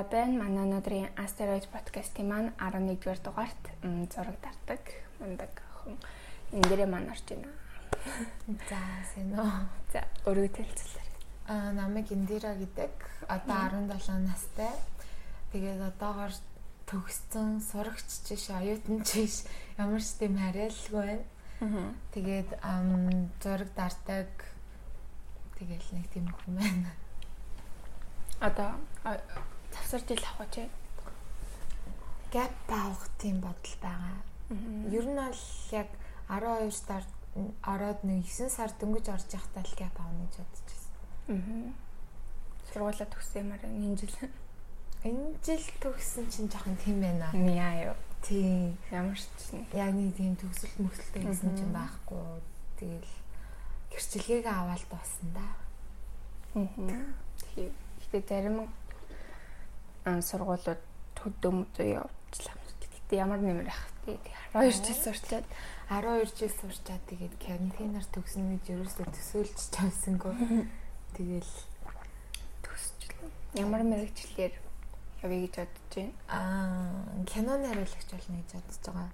хайр байна. Манай өнөөдрийн Asteroid podcast-ийн маань 11-р дугаарт зураг дардаг. Мундаг охин. Эндера маань орж байна. За, уу. За, өргөд хэлцэлээр. Аа, намайг Эндера гэдэг. Одоо 17 настай. Тэгээд одоогоор төгссөн сурагч чиш, оюутан чиш ямар ч тийм хариалгүй байна. Тэгээд зураг дардаг. Тэгэл нэг тийм хүн байна. Одоо завсар жил авах гэж гэп авах тийм бодол байгаа. Ер нь бол яг 12 сар ороод нэг 9 сар дөнгөж орж явахдаа л гэп авах гэж бодож байна. Сургуулаа төгсөмөр энэ жил. Энэ жил төгссөн чинь жоохон тийм байна. Яа юу. Тийм. Ямар ч чинь. Яг нэг тийм төгсөлт мөсөлттэй гэсэн чинь байхгүй. Тэгэл гэрчлэгийг аваад дуусна да. Аа. Тийм. Гэтэ зарим сургуулиуд төдөм зөө явуулчихлаа. Гэтэ ямар нэмэр ах тий 12 жил сурчаад 12 жил сурчаад тэгээд карантинаар төгснө гэж ерөөсөө төсөөлж чамсангүй. Тэгэл төсчлээ. Ямар мэрэгчлэр явъя гэж бодож байна. Аа, киноны хариулагч болно гэж бодож байгаа.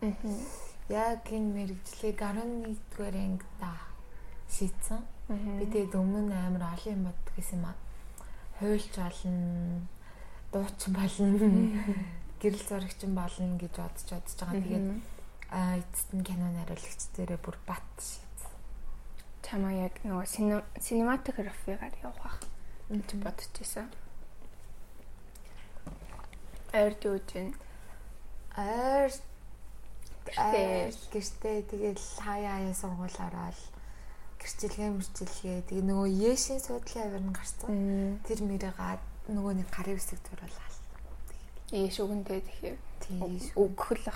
Яг энэ мэрэгчлийг 11-р ангида шийдсэн. Би тэгээд өмнө нь амар олон юм боддог гэсэн юм аа хуйлч болно, дуучин болно, гэрэл зурагчин болно гэж бодож бодож байгаа. Тэгээд а эцэст нь кино найруулагч дээрээ бүр бат шийдсэн. Чамаа яг нөгөө синематографигаар явах гэж бодож байсан. Ойрд юу гэж ойр гэртээ. Тэгээд хаяа хаяа сургууль ороод гэрчлэгээ мөрчилгээ. Тэгээ нөгөө Есийн суудлын авир нь гарсан. Тэр мэрэгаад нөгөө нэг гарын үсэг зуруулаад. Ээш үгэнтэй тэгэхээр өгөх л та.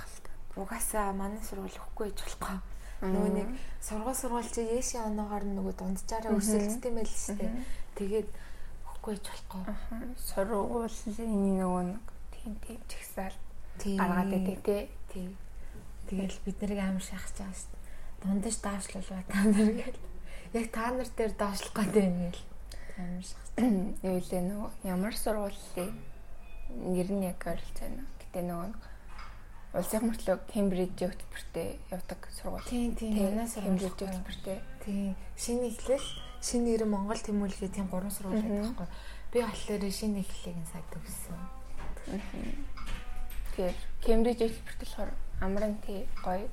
Угаасаа манай сургууль өгөхгүй гэж болохгүй. Нөгөө нэг сургууль сургууль чи Есийн оноогоор нөгөө дунджаараа өсөлттэй байл шүү дээ. Тэгээд өгөхгүй гэж болохгүй. Сургуулийн нөгөө нэг тийм тийм чагсаал гаргаад байдаг тий. Тэгэл бид нарыг амар шахаж байгаа шүү дээ. Дундаж даашлуулва та нар гэл яг та нар дээр доошлох гэдэг юм гээл. Шахах. Юу лээ нөгөө ямар сургуулийн нэр нь яг ойролцоо байна. Гэтэ нөгөө улсын мөртлөө Кембрижийн хөтөлбөртэй явдаг сургууль. Тийм тийм. Манайс Кембрижийн хөтөлбөртэй. Тийм. Шинэ эхлэл, шинэ нэр Монгол тэмүүлгээ тийм гурван сургууль байдаг байхгүй. Би болохоор шинэ эхлэлийг нь сая төгссөн. Тэгэхээр Кембрижийн хөтөлбөрт болохоор амран тий гоё.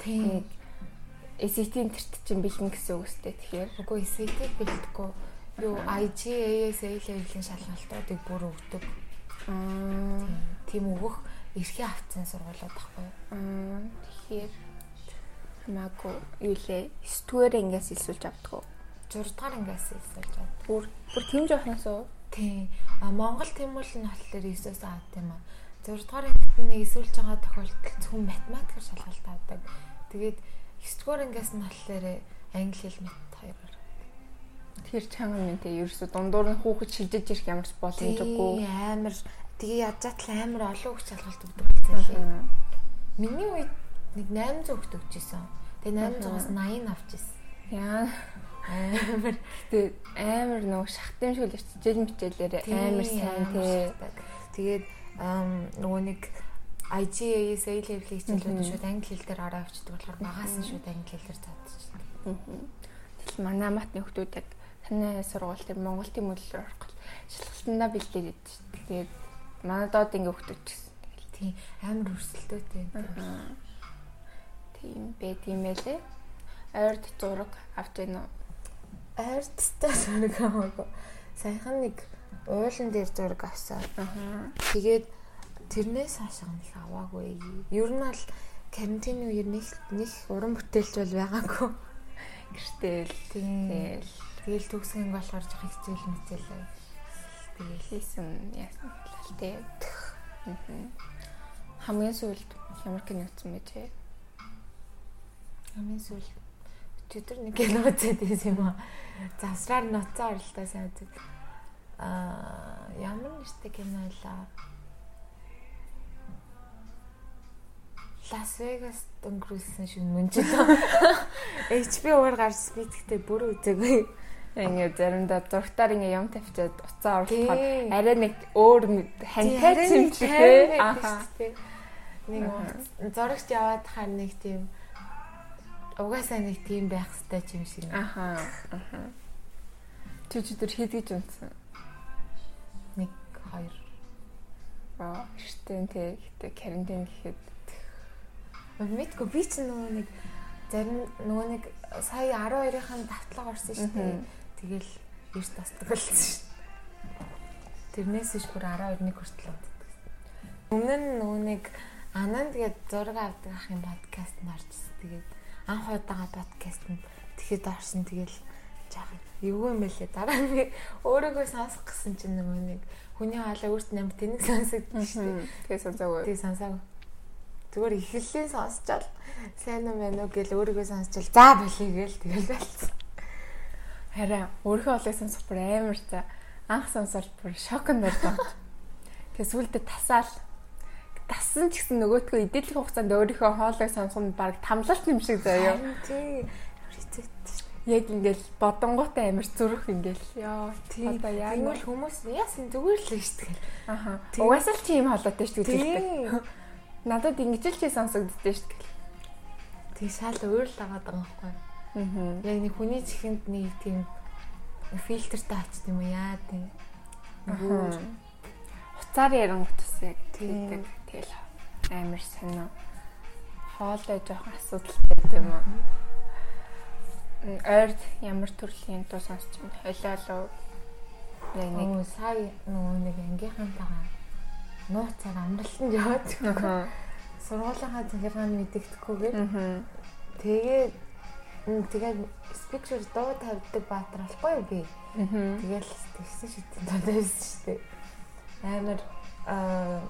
Тийм SAT-ийн тэрт чинь бэлэн гэсэн үг үстэй. Тэгэхээр үгүй SAT-ийг бэлдэхгүй. Юу IGAS A-level-ийн шалгалтуудыг бүр өгдөг. Аа тийм өгөх эрхээ авцсан сургуулиуд баггүй. Аа тэгэхээр хамаагүй юу лээ 9 дугаар ингээс илсүүлж авдаг уу? 6 дугаар ингээс илсүүлж авдаг. Бүр бүр тийм жоохноос уу? Тийм. А Монгол тэмүүлэл нь болохоор 9-оос авт юм аа. 6 дугаар ангид нь илсүүлж байгаа тохиолдолд зөвхөн математикаар шалгалт авдаг. Тэгээд 9 дугаар ангиас нь болохоор англи хэл мэт. Тэр чанга мэнтэй ерөөсө дундуур нь хүүхэд шилжиж ирэх ямар ч боломжгүй. Амар тэгээ яаж заатал амар олон хүүхд шалгалт өгдөг байсан. Миний үед нэг 800 хүүхд өгчээсэн. Тэгээ 800-аас 80 авчихсан. Яа амар тэгээ амар нөгөө шахтын шиг л хичээл мичээлээр амар сайн тий. Тэгээд нөгөө нэг IGA-с A level хичээлүүд шууд англи хэл дээр ороо авчдаг болохоор багаас нь шууд англи хэлээр заадчихсан. Тэгэл манай матны хүмүүс яг таны сургууль дээр Монгол тэмүүлэлээр орох шалгалтандаа бэлдээд идэж. Тэгээд манай доод ингээ хүмүүс гэсэн. Тийм амар өрсөлдөөтэй. Тийм бэ тийм байлээ. Ойрд зураг авч байна уу? Ойрд та зураг аваагүй. Саяхан нэг уулан дээр зураг авсан. Тэгээд тэрнээс хашаа нь л аваагүй. Ер нь л карантины үеэр нэг нэг уран бүтээлч бол байгаагүй. Гэртэл тэгэл тэгэл төгсгөн болохоор жоох хичээл мэцээлээ. Тэгэл хийсэн яасан л тээ. Хамгийн сүүлд ямар кино үзсэн бэ те? Хамгийн сүүлд өдөр нэг кино үзээд байсан юм аа. Завсраар ноцоо оролтоо сайн үзээд. Аа ямар нэртэй кино байлаа? Лас Вегас өнгөрүүлсэн шиг мөн ч HBO-оор гарч би тэгтээ бүр үзээгүй. Ингээ заримдаа зургатаар ингээ юм тавьчаад уцаа оруулахад арай нэг өөр хантай тий. Аха. Нэг зурагч яваад хаа нэг тийм угаасаа нэг тийм байх хэрэгтэй юм шиг. Аха. Аха. Чи тэр хийдгийж унтсан. Нэг хоёр. Аа, штэн тий. Гэтэ карантин гэхэд мэдгүй би ч нөгөө нэг зарим нөгөө нэг сая 12-ын давтлага орсон шүү дээ. Тэгэл эрт тасдаг болсон шүү дээ. Тэрнээс иш бүр 12-ны хүртэл уддаг. Өмнө нь нөгөө нэг анаа тэгээд зураг авдаг ахын подкаст нарчсан. Тэгээд анх удаага подкаст нь тэгэхэд орсон тэгэл жаахан эвгүй юм бэлээ. Дараа нь өөрийгөө сонсох гэсэн чинь нөгөө нэг хүний хаалаа өөрт нэмт тэнэг сонсогдсон шүү дээ. Тэгээ сонсоогүй. Тэгээ сонсоогүй. Зүгээр ихлэлийн сонсчаал сайн юм байна уу гэл өөрийгөө сонсчаал за болий гээл тэгэл байлцсан. Хараа өөрийнхөө олыг сонсох бүр амар та анх сонсоод бүр шокнд байлаа. Тэгээ сүулдэ тасаал тассан ч гэсэн нөгөөтгөө идэлэх хугацаанд өөрийнхөө хоолойг сонсох нь баг тамлалт юм шиг заяа. Тий. Яг ингээл бодонгоотой амар зүрх ингээл ёо тий одоо яг нь хүмүүс яасан зүгээр л дээ. Аха. Угаасаа л чи юм холоотой шүү дээ. Надад ингэж л чи сонсогддээ шүү дээ. Тэг шал өөр л агаад байгаа байхгүй. Аа. Яг нэг хүний чихэнд нэг тийм фильтртэй очт юм яа тийм. Аа. Хуцаар ярангут ус яг тийм. Тэгэл амар сонио. Хоолой жоохон асуудалтай тийм үү. Ойрд ямар төрлийн дуу сонсч байна? Хойлоолоо яг нэг сая нөгөө нэг ангийнхантайгаа нууцаар амралтанд яваад сургуулийнхаа захиргаанд мэдэгдэхгүйгээр тэгээд тэгээд спикер дуу тавьдаг баатар болохгүй юу би. Тэгэл тэгсэн шийдэн доо байсан шүү дээ. Амар аа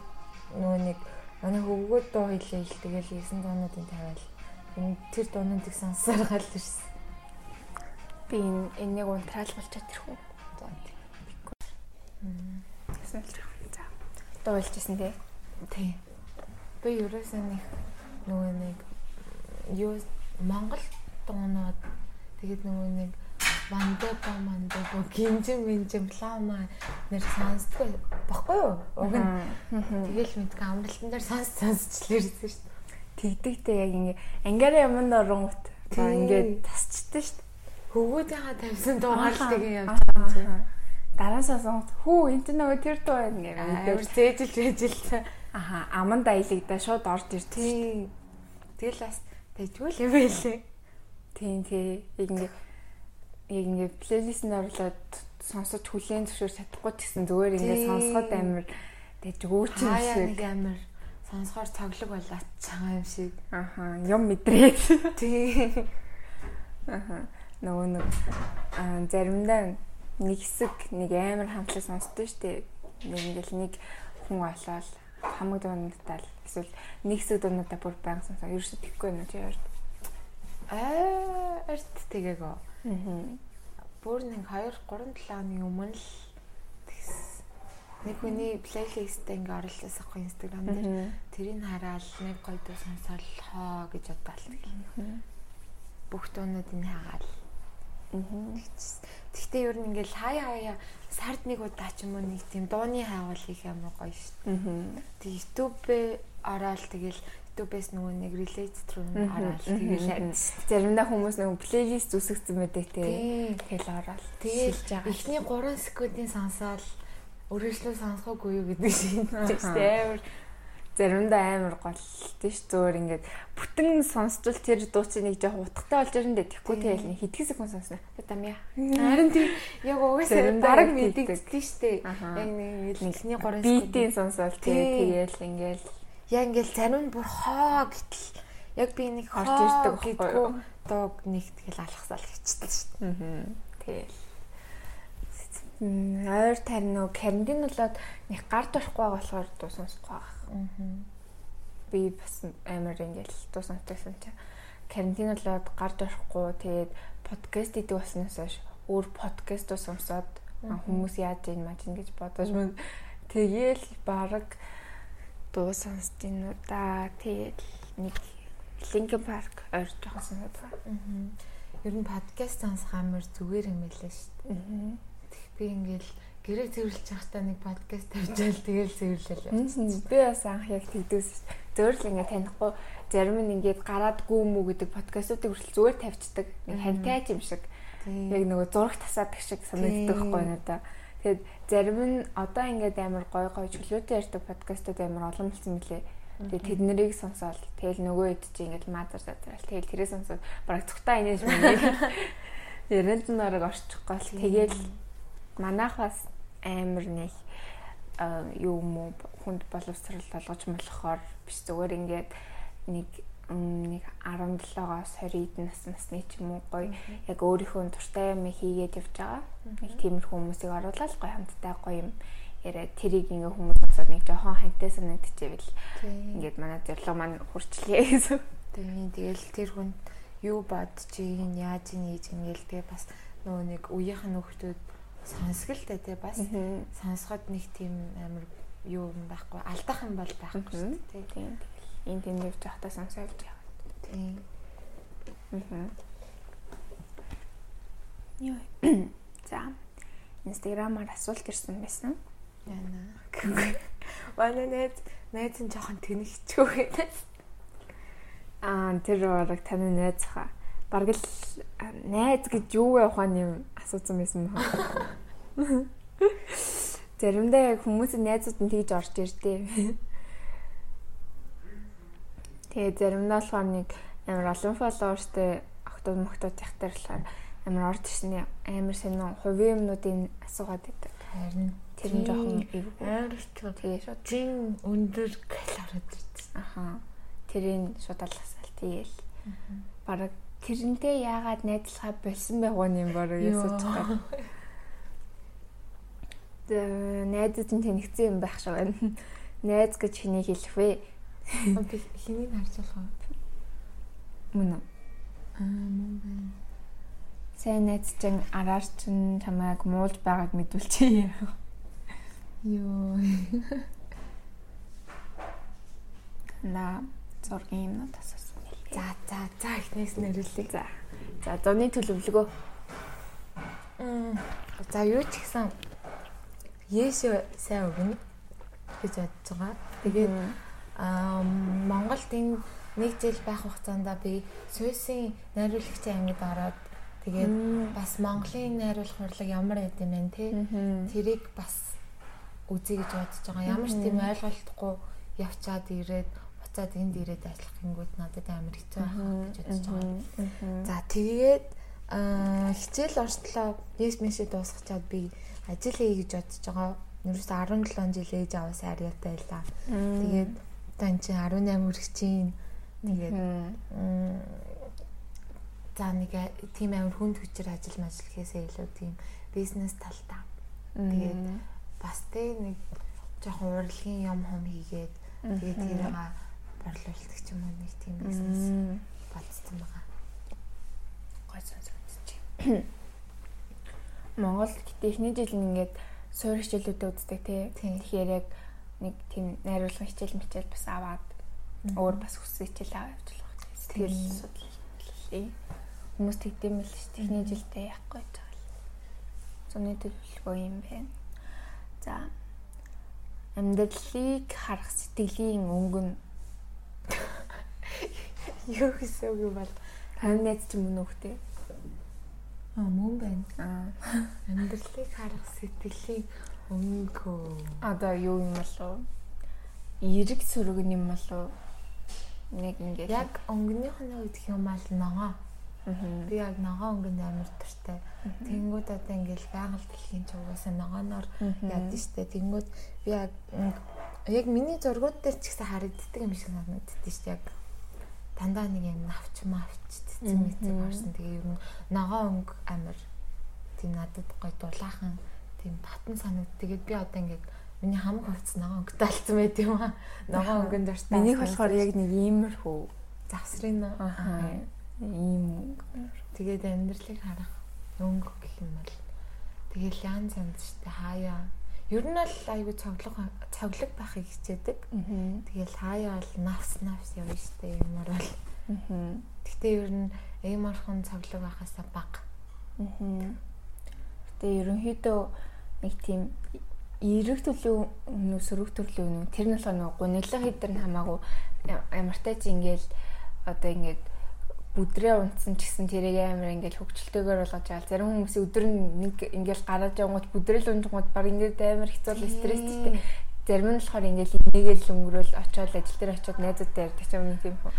нөгөө нэг манай хөвгүүд дуу хэлээ л тэгэл хийсэн дуунуудын тавиал тэр дуунуудыг сонсоор гал ирсэн. Би энэ энийг унтраал болчиход ирэх үү? За. Бихгүй. Мм. Тэсэн л дуулжсэн тий. Тий. Би ерөөсөө нэг нөгөө нэг юу Монгол дуунууд тэгээд нөгөө нэг Мандепо Мандепо гинжин минжин плама нэр сонсдгүй баггүй юу? Уг нь. Тэгэл мэдгүй амралтан дээр сонс сонсчлээрсэн шүү дээ. Тэгдэгтэй яг ингээ ангиараа юмд оронгот. За ингээд тасчихдээ шүү дээ. Хөвгүүдийнхаа тавьсан дуугаар л тэгээ явж байгаа юм дараасаа сонс хүү энэ нөгөө тэр дуу байна гэх амар зээжилж ээжилсэн. Аха аман дайлагдаа шууд орж ир тий. Тэгэл бас тэгвэл юм байлээ. Тийм тий. Яг ингээ яг ингээ плейлист нь орлоод сонсож хүлээн зөвшөөрч чадахгүй ч гэсэн зүгээр ингээ сонсоход амар тэгж юм шиг. нэг амар сонсохоор цоглог болоод чагаа юм шиг. Аха юм мэдрээд. Тий. Аха нөгөө нэг заримдаа нэг хэсэг нэг амар хамтлаг сонсдоо штэ. Нэг ингээл нэг хүн олоод хамаг дуунуудаа л эсвэл нэг хэсэг дуунуудаа бүр баян сонсоо. Ерөөсөө тэхгүй юм чи яар. Аа, эрт тэгээгүй. Аа. Бүр нэг 2 3 7 оны өмнө л нэг хүний плейлистээ ингээ оруулсан байхгүй инстаграм дээр тэрийг хараад нэг гоё дуу сонсоол хоо гэж бодлоо. Бүх дуунуудыг хаагаал. Аа. Гэхдээ ер нь ингээл хаяа хаяа сард нэг удаа ч юм уу нэг тийм дууны хайвал их амар гоё шүү дээ. Тэг YouTube-ээ ороод тэгэл YouTube-ээс нөгөө нэг relate through ороод тэгэл заримдаа хүмүүс нөгөө плейлист үсгэсэн байдаг тий. Тэгэл ороод тэгэл эхний 3 секундын сонсоод өргөжлөө сонсохоогүй юу гэдэг шиг амар. Заримдаа амар гол тийш зөөр ингээд бүтэн сонсчул тэр дуучин нэг жоох утгатай болж ирэн дээ. Тэггүй тэгэл нэг хитгэн секунд сонсно тамья харин тийм яг угаасаа дараг мэдэгддэг штэ яг нэг ихний 3 секунд. битийн сонсвол тэгэл ингээл яг ингээл зарим нь бүр хоо гэтэл. Яг би нэг орж ирдэг гэдэггүй дууг нэг тэгэл алхасаал хичдэг штэ аа тэгэл. Ойр тарин нөө карантин болоод нэг гар дурахгүй болохоор дуу сонсохгүй байгаа. Би бас амар ингээл дуу сонсчихсан чи карантин болоод гарч орохгүй тэгээд подкаст хийдэг болсноос хойш өөр подкаст сонсоод хүмүүс яаж ийн маж ингэж бодож мөн. Тэгээл баг дуу сонсож ийн уу да тэгээд нэг Linkin Park ойр жоохон сонсоод байгаа. Ер нь подкаст сонсох амар зүгээр юм байлаа шүү дээ. Тэг би ингээл гэрээ цэвэрлж байхдаа нэг подкаст тавьжаал тэгэл цэвэрлэл. Би бас анх яг тэгдээс шүү дээ. Зөөр л ингээ танихгүй зарим нь ингээд гараад гүм үү гэдэг подкастуудыг хүртэл зүгээр тавьчихдаг. Нэг хантай юм шиг. Яг нөгөө зураг тасаадаг шиг санагддаг байхгүй надаа. Тэгээд зарим нь одоо ингээд амар гой гой чөлөөтэй ярьдаг подкастууд амар олон болсон мөлий. Тэгээд тэднийг сонсоод тэгэл нөгөө хэд чи ингээд мазар задрал. Тэгэл тэрээ сонсоод бараг цухтаа инээж мэн. Яринд нь орог орчихгүй л тэгэл манайх бас амар нэг юу юм уу хүнд боловсрал болгож болохоор биш зүгээр ингээд нэг нэг 17-оос 20 нас насны ч юм уу гоё яг өөрийнхөө дуртай юм хийгээд явж байгаа. Нэг тиймэрхүү хүмүүсийг оруулаад гоё хамтдаа гоё юм яриа. Тэрийг ингээ хүмүүс сонсоод нэг жоохон хантай санагдчихэвэл ингээд манай зорилго маань хүрчлээ гэсэн. Тийм тэгэл тэр хүн юу бодож ийн яаж ийн гэж ингээл тэгээ бас нөгөө нэг үеийнх нь хүмүүс сонсголтой тий бас сонсоход нэг тийм амар юу юм байхгүй алдах юм бол байхгүй шүү дээ тийм энэ тийм явж байхдаа сонсоо явж байгаа. Тийм. Мм. Йоо. За. Инстаграмаар асуулт ирсэн байсан. Яна. Манай найз найз нь жоохон тэнэгчгүй гэдэг. Аа тэр бараг таны найз хаа. Бараг л найз гэж юу вэ ухааны юм асуусан байсан байна. Заримдаа хүмүүсийн найзууд нь тэгж орж ирдээ. Тэгээд заримдаа болохоор нэг амар олон фолловерстэй охтууд мөхтүүд яхтар болохоор амар орж ирсэн амар сонин хувийн юмнуудын асуугаад байдаг. Харин тэр нь жоохон амар ч тэгээ шууд зин өндөр калори ирсэн. Аха. Тэрийн шууд алгасаал тэгээл. Бараг тэрнтэй яагаад найзлахаа болсон байгуу юм бороо ясууж байгаа. Тэ найзад нь тэнэгцэн юм байх шиг байна. Найз гэж хэнийг хэлэх вэ? Би хэнийг харж болох вэ? Мөн? Аа мөн байна. Сайн найз чинь араар чинь чамайг муулж байгааг мэдүүлчихье. Йоо. На зургийн юмнууд асуусан. За за за ихнээс нэрлэлээ. За. За зуны төлөвлөгөө. Мм. За юу ч гэсэн Есү сайн өгнө гэж бодож байгаа. Тэгээд Монголд энэ нэг жил байх хугацаанд би Суйсын найруулагчийн ангид ороод тэгээд бас Монголын найруулах урлаг ямар байд юм бэ те? Тэрийг бас үзье гэж бодож байгаа. Ямар ч тийм ойлголтгүй явчаад ирээд буцаад энд ирээд ажиллах гингүүд надад амар хэцүү байх гэж бодож байгаа. За тэгээд хичээл орчлоо. Yes мэшээ дуусгачаад би ажил хийе гэж бодож байгаа. Ерөөсө 17 жил ээж аваас арьяатай байлаа. Тэгээд Одоо эн чинь 18 хүрэгчийн тэгээд за нэг тийм амар хүнд хүчээр ажил мажил хийхээсээ илүү тийм бизнес талдаа. Тэгээд бас тэ нэг жоохон урлагийн юм хум хийгээд тэгээд тэрийг борлуулдаг ч юм уу нэг тийм бизнес болцсон байгаа. Гой сонсогдчих. Монголд техник жил ингээд суурь хичээлүүдэд үздэг тий. Тэгэхээр яг нэг тийм найруулга хичээл мичээл бас аваад өөр бас хүссэн хичээл аваа явуулах гэсэн. Тэгэл судлаа. Хүмүүс тэгдэм л ш. Техний жилдээ яахгүй гэж байгаа л. Зуны төлөвлөгөө юм байна. За. Амьдралыг харах сэтгэлийн өнгөн юу гэсэн үг юм бол тань ч мөн үхтэй. Аа мөн байна. Аа амьдралыг харах сэтгэлийн Өнгөө. Одоо юу юм болов? Эрэг сүргэн юм болов? Нэг ингээд яг өнгөнийх нь гэдэг юм бол ногоо. Би яг ногоо өнгөнд амар дуртай. Тэнгүүд одоо ингээл байгаль дэлхийн ч угаасаа ногооноор ядсан штэ. Тэнгүүд би яг яг миний зургууд дээр ч гэсэн харагддаг юм шиг санагддаг штэ. Яг дандаа нэг юм навч мавч цэцэн мэцэг орсон. Тэгээ ер нь ногоо өнгө амар тийм надад гой дулаахан тийм татан санагд. Тэгээд би одоо ингээд миний хамаг хувцас ногоо өнгөтэй алдсан байт юм аа. Ногоо өнгөнд дуртай. Миний болохоор яг нэг иймэрхүү завсрын аа ийм тэгээд амьдралыг харах өнгө гэх юм бол тэгэл янз янз штэ хаяа Ер нь бол айгүй цоглог цоглог байхыг хичээдэг. Тэгэл хаяа бол навс навс явна штэ юмар бол Аа. Гэтэ ер нь эм орхон цоглог байхасаа бага. Аа. Гэтэ ерөнхийдөө нэг тийм эрэг төлөв нүү сөрөг төрлөө нүү тэр нь болохоор нэг гуниглах хэдэр нь хамаагүй ямартай ч ингээл одоо ингээд бүдрээ унтсан ч гэсэн тэрийг амар ингээл хөвгчлөлтөөр болгож байгаа. Зарим хүмүүс өдөр нэг ингээл гараад явгууд бүдрэл унжгууд баг ингээд амар хэцүү стресстэй. Зарим нь болохоор ингээл инээгээл өнгөрөөл очиод ажил дээр очиод найзуудтай ярьдаг ч юм тийм үү.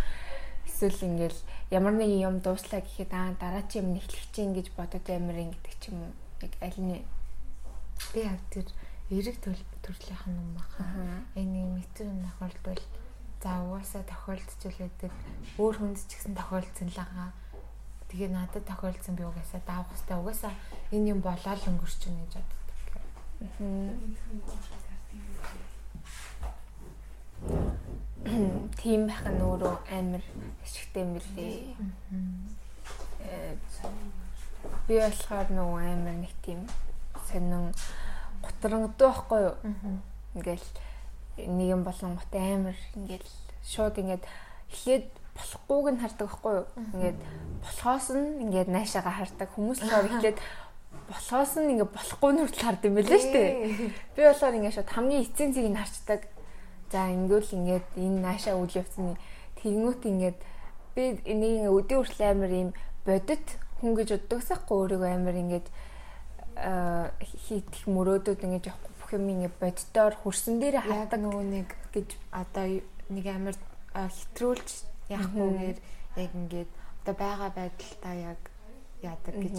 Эсвэл ингээл ямар нэгэн юм дууслаа гэхэд аа дараа чи юм нэхлэх чинь гэж бодоод амар ингэдэг ч юм уу. Яг аль нь би яг тэр эрэг төрлийнх нь юм баха. Энэ мэдсэн нөхөлд бол За угаасаа тохиолдчихл байдаг. Өөр хүнд ч гэсэн тохиолдсон л байгаа. Тэгээ надад тохиолдсон би угаасаа даах хэвээр угаасаа энэ юм болоод өнгөрчихнө гэж боддог. Тийм байх нь өөрөө амар ашигтай юм билээ. Би болохоор нөгөө амар нэг тийм сонин готрангдуу байхгүй юу? Ингээл нэг юм болонгот амар ингээл шууд ингээд эхлээд болохгүйг нь хардаг байхгүй юу? Ингээд болохоос нь ингээд наашаага хардаг. Хүмүүс болохоор эхлээд болохоос нь ингээд болохгүй нь хүртэл хардаг юм байлээ шүү дээ. Би болохоор ингээд шууд хамгийн эцсийн зэгийг нь харцдаг. За ингүүл ингээд энэ наашаа үйл явцны тэгэнгүүт ингээд би энийг өдөө хүртэл амар юм бодит хүн гэж боддогсахгүй өөрийгөө амар ингээд хийх мөрөөдөд ингэж явахгүй. Бүх юм ингэ боддоор хөрсөн дээр хаадаг нөгөө нэг гэж одоо нэг амар хэтрүүлж яахгүйгээр яг ингээд одоо байгаа байдалтай яг яадаг гэж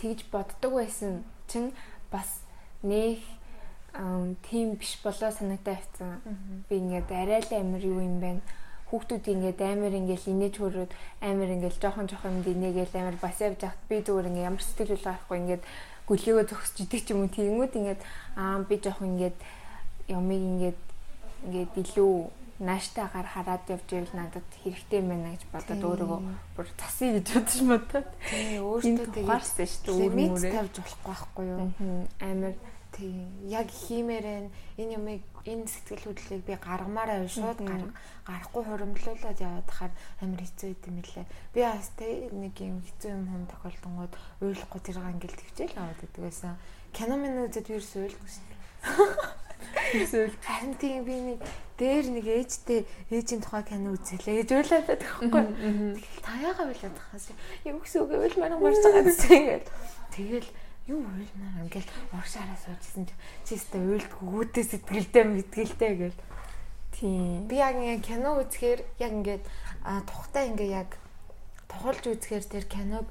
тэгж боддог байсан чин бас нэх тийм биш болоо санагтай авцсан. Би ингээд арай л амар юу юм байна. Хүүхдүүд ингээд амар ингээд инээж хөрөөд амар ингээд жоохон жоохон юм динэгээл амар бас явж хат би зүгээр ингээд ямар сэтгэл үл гарахгүй ингээд гөлийгөө зогсож идэг ч юм уу. Тэгэнгүүт ингээд аа би жоох ингээд ямыг ингээд ингээд илүү нааштайгаар хараад явж ивэл надад хэрэгтэй байна гэж бодоод өөрийгөө бүр засъя гэж бодож бодоод. Тий өөртөө тэгээд шүү дээ лимит тавьж болохгүй байхгүй юу? Амар. Тий яг хиймээрэн энэ юмыг энэ сэтгэл хөдлөлийг би гаргамаараа шууд гарахгүй хуримлуулад яваад хахаар амар хэцүү юм лээ. Би бас тэ нэг юм хэцүү юм хүм тохиолдонгод уйлахгүй тэрийг ангил төвчээл аваад байдаг байсан. Кино минь би ерөөсөө уйлгүй шин. Эсвэл харин тийм би нэг дээр нэг ээжтэй ээжийн тухай кино үзэлээ гэж уйлаад байдаг байхгүй. Тэгэл таяагаа уйлаад тахаас юм гэсэн үг уйл маран марж байгаа гэсэн. Тэгэл юу уйлмаа ингээл уршаараа суужсэн чи чистэ уйлдгүй үүдээ сэтгэлдээ мэтгэлтэй гэл тийм би яг ингээ кино үзэхээр яг ингээд тухтай ингээ яг тухалж үзэхээр тэр киног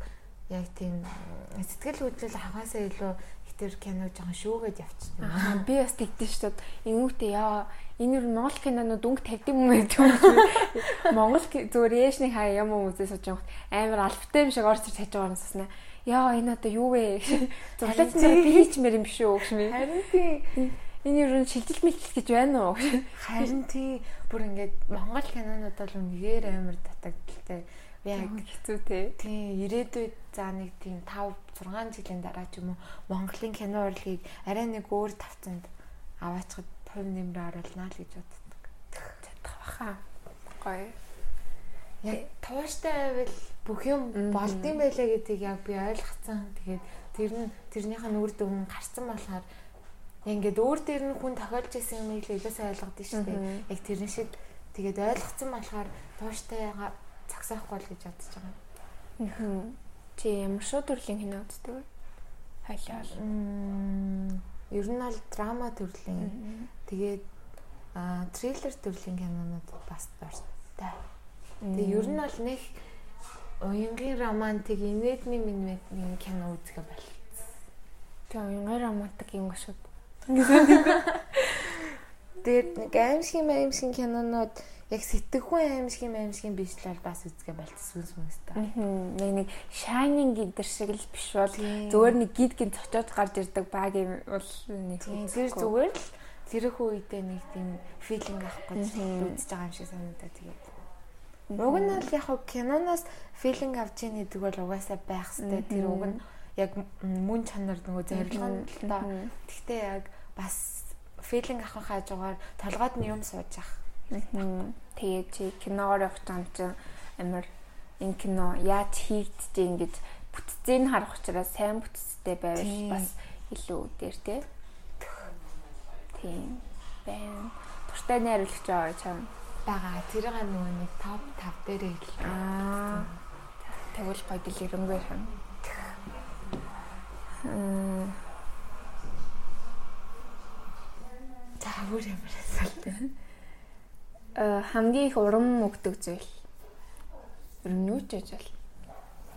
яг тийм сэтгэл хөдлөл хагасаа илүү тэр кино жоохон шүүгээд явчихсан. Аа би бас тэгдэж шүү дээ. Ингүүтээ яа энэ юу Монгол кинонууд өнгө тавьдаг юм гэдэг юм. Монгол зүгээр яшны хаа юм уу үзээс сууж амар алфтай юм шиг орж ирж хажуугаар нь суснаа яа энэ одоо юу вэ? Зурлаач би хийчмээр юм биш үү гэж ми. Харин тий. Энэ юу н шилжил мэлтэл гэж байна уу? Харин тий. Бүр ингээд Монгол кинонууд бол үнэхээр амар татагдaltaй. Яг хэцүү. Тий, ирээдүйд за нэг тийм 5 6 жилийн дараа ч юм уу Монголын кино урлагийг арай нэг өөр тавцанд аваачхад хувь нэмрээ оруулнаа л гэж боддог. Чадах баха. Гоё. Яг тууштай байвал бүх юм болдсон байлаа гэдгийг яг би ойлгоцсон. Тэгээд тэр нь тэрнийх нь үр дүн гарсан болохоор ингээд өөр дээр нь хүн тохиолж исэн юм илүү сайн ойлгодсон шүү дээ. Яг тэрэн шиг тэгээд ойлгоцсон болохоор тууштай цагсаахгүй л гэж бодож байгаа. Аа. Чи ямар шууд төрлийн кино үздэг вэ? Хайлаа. Ер нь бол драма төрлийн. Тэгээд аа триллер төрлийн кинонууд бас дуртай. Тэгээ ер нь бол нэг уянгийн романтик инээдний минь кино үзгээ болчихсон. Тэгээ уянгийн романтик юм шууд. Тэгээд нэг аимшиг аимшиг кинонууд яг сэтгэхүйн аимшиг аимшиг биш л бас үзгээ болчихсон сүнс та. Нэг нэг shining гэдэр шиг л биш бол зүгээр нэг гид гин цочоод гарч ирдэг баг юм бол нэг зүгээр зүгээр л тэрэх үедээ нэг тийм филинг авах гэж үзэж байгаа юм шиг санагдаа тэгээд Уг нь бол яг киноноос филинг авч ийн гэдэг бол угаасаа байх хэвээр тэр уг нь яг мөн чанар нөгөө зорилгоо л та. Гэхдээ яг бас филинг авах хажуугаар толгойд нь юм сууж ах Тэгээд чи киногоор явах юм чи амар энэ кино яаж хийгдэж ингэж бүтцийг харах учраас сайн бүтцтэй байвал бас илүү дээр тий. Тийм байна. Туртай найруулагч байгаа чам байгаа. Тэрийг нөгөө нэг топ 5 дээр ил. Аа. Тэгвэл гоё дэлгэрэнгүй хэн. Мм. Тагвар ямар асуулт. Э хамгийн их урам өгдөг зүйл. Ер нь юу ч ажил.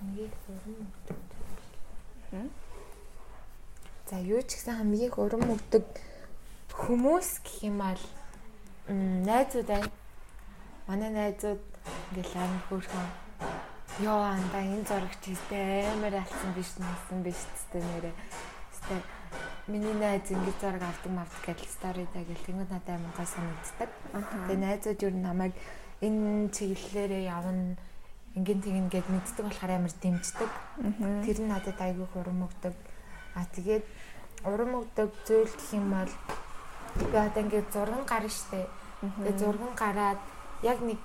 Хамгийн их урам өгдөг. За юу ч гэсэн хамгийн их урам өгдөг хүмүүс гэх юм бол найзууд байна. Манай найзууд ингээл амар хөөрхөн ёо анда энэ зурагч хийстэй амар алсан биш нэсэн биш тест нэрээ. Тест миний найз ингээд зураг авдаг мавд гэж стори даа гэл тэнгууд надад амар гой санагддаг. Тэгээ найзууд юу намайг энэ чиглэлээрээ явна ингээд тэгин гээд мэддэг болохоор амар дэмждэг. Тэр нь надад айгүй урам өгдөг. А тэгээд урам өгдөг зүйл гэх юм бол би одоо ингээд зурган гарна штэ. Тэгээ зурган гараад яг нэг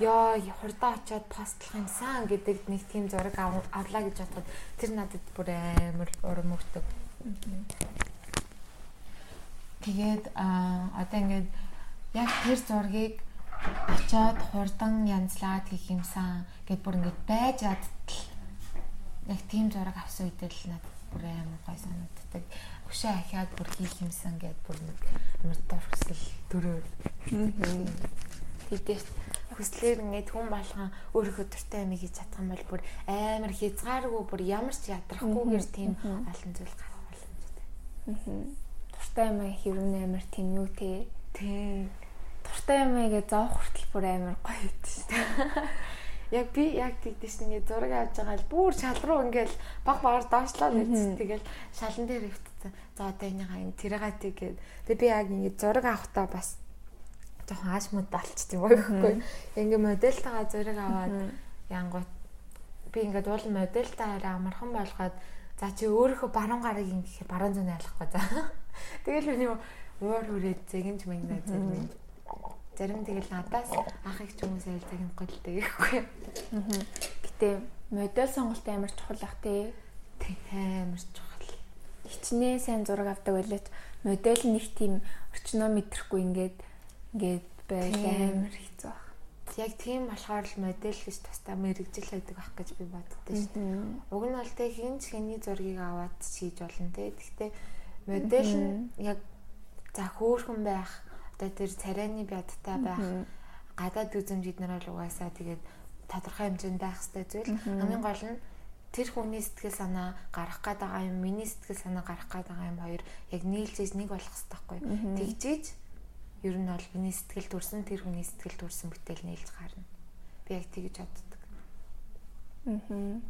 ёо хурдаа очиод постлох юмсан гэдэг нэг тийм зураг авлаа гэж бодоход тэр надад бүр амар урам өгдөг. Тэгээд а одоо ингээд яг тэр зургийг очиод хурдан янзлаад хийх юмсан гэд бүр ингээд байж ядтал яг тийм зураг авсан үед л надад бүр амар гой санагддаг. Өшөө ахиад бүр хийх юмсан гэд бүр нэг амар дурсгал төрөө. Тэдээс хүслээр ингээд хүн болгон өөрийнхөө дуртай юм хийж чадах юм бол бүр амар хязгааргүй бүр ямар ч ядрахгүйгээр тийм олон зүйл гарах Туртай юм хэрвэн амар тийм юу те. Тийм. Туртай юм гээ зоох хүртэл бүр амар гоё байд шүү дээ. Яг би яг тэгдэж ингээд зураг авч байгаа л бүр шал руу ингээд баг багаар доошлоо гэж тэгэл шалан дээр өвтцэн. За одоо энийгаа энэ тэрэгат тэгээд тэг би яг ингээд зураг авахдаа бас жоохон ааш мод болчих юм байхгүй. Ингээ модельтайгаа зураг аваад янгууд би ингээд уул модельтайгаа амархан болгоод За чи өөрийнхөө баруун гарыг ингэхээр баруун зүүн айлахгүй за. Тэгэл миний уур хүрээд зэгэнж мэнгнэ зарим. Зарим тэгэл надаас ах их ч хүмүүс айл загнахгүй л тэгэхгүй. Гэтэ модель сонголт амар чухал ах тий. Тий амар чухал. Хичнээн сайн зураг авдаг байлаач модель нэг тийм орчноо мэдрэхгүй ингээд ингээд байл амар хэцүү яг тийм болохоор л модель гэж тусдаа мэрэгжил байдаг байх гэж би боддоо шүү дээ. Уг нь бол тэ хин ч хэний зургийг аваад хийж болно те. Гэхдээ модель нь яг за хөөхөн байх, одоо тэр царайны бядтай байх, гадаад үзэмж эднэр бол угаасаа тэгээд тодорхой хэмжээнд байх хэрэгтэй зүйл. Хамгийн гол нь тэр хүний сэтгэл санаа гарах гээд байгаа юм, миний сэтгэл санаа гарах гээд байгаа юм хоёр яг нийлжээж нэг болох хэрэгтэй байхгүй. Тэгжээж ер нь бол миний сэтгэл төрсөн тэр хүний сэтгэл төрсөн бүтээл нээлж гарна. Би яг тэгж боддог. Аа.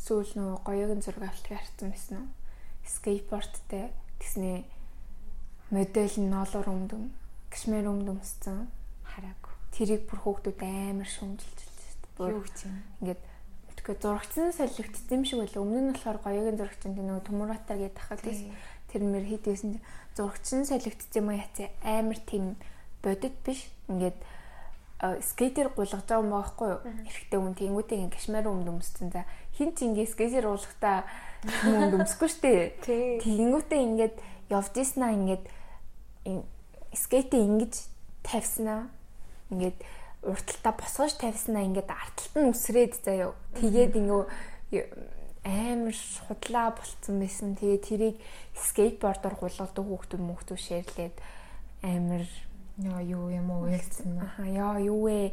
Сүүл нөгөө гоёгийн зураг авалтыг харсан байсан уу? Скейтбордтэй тэгснээ модель нь ноолоор өмдөм, кашмир өмдөмсцэн хараагүй. Тэрийг бүр хүүхдүүд амар шүмжилж байна. Юу гэж юм. Ингээд тэгэхээр зурагчсан солигдсон юм шиг байлаа. Өмнө нь болохоор гоёгийн зурагчин тийм нөгөө төмөрөтар гэдэг тахад тэр мэр хийдсэн чинь зурагч нь солигдсон юм яцаа амар тийм бодит биш. Ингээд скейтер гулгаж байгаа юм байхгүй юу? Эрэхтэй хүн тэнгуүтэй ингээ кашмир өмд өмссөн за. Хин ч ингээ скейтер уулахтаа хүн өмсөхгүй штэ. Тэнгуүтэй ингээд явж ийснаа ингээд скейтээ ингэж тавьснаа. Ингээд урталтаа босгож тавьснаа. Ингээд артталт нь үсрээд заяа. Тэгээд ингээ амар худлаа болцсон байсан. Тэгээ тэрийг скейтбордоор гулгадаг хүүхдүүд мөхтөө шеэрлээд амар яа юу юм уу ялцсан. Аха яа юу вэ?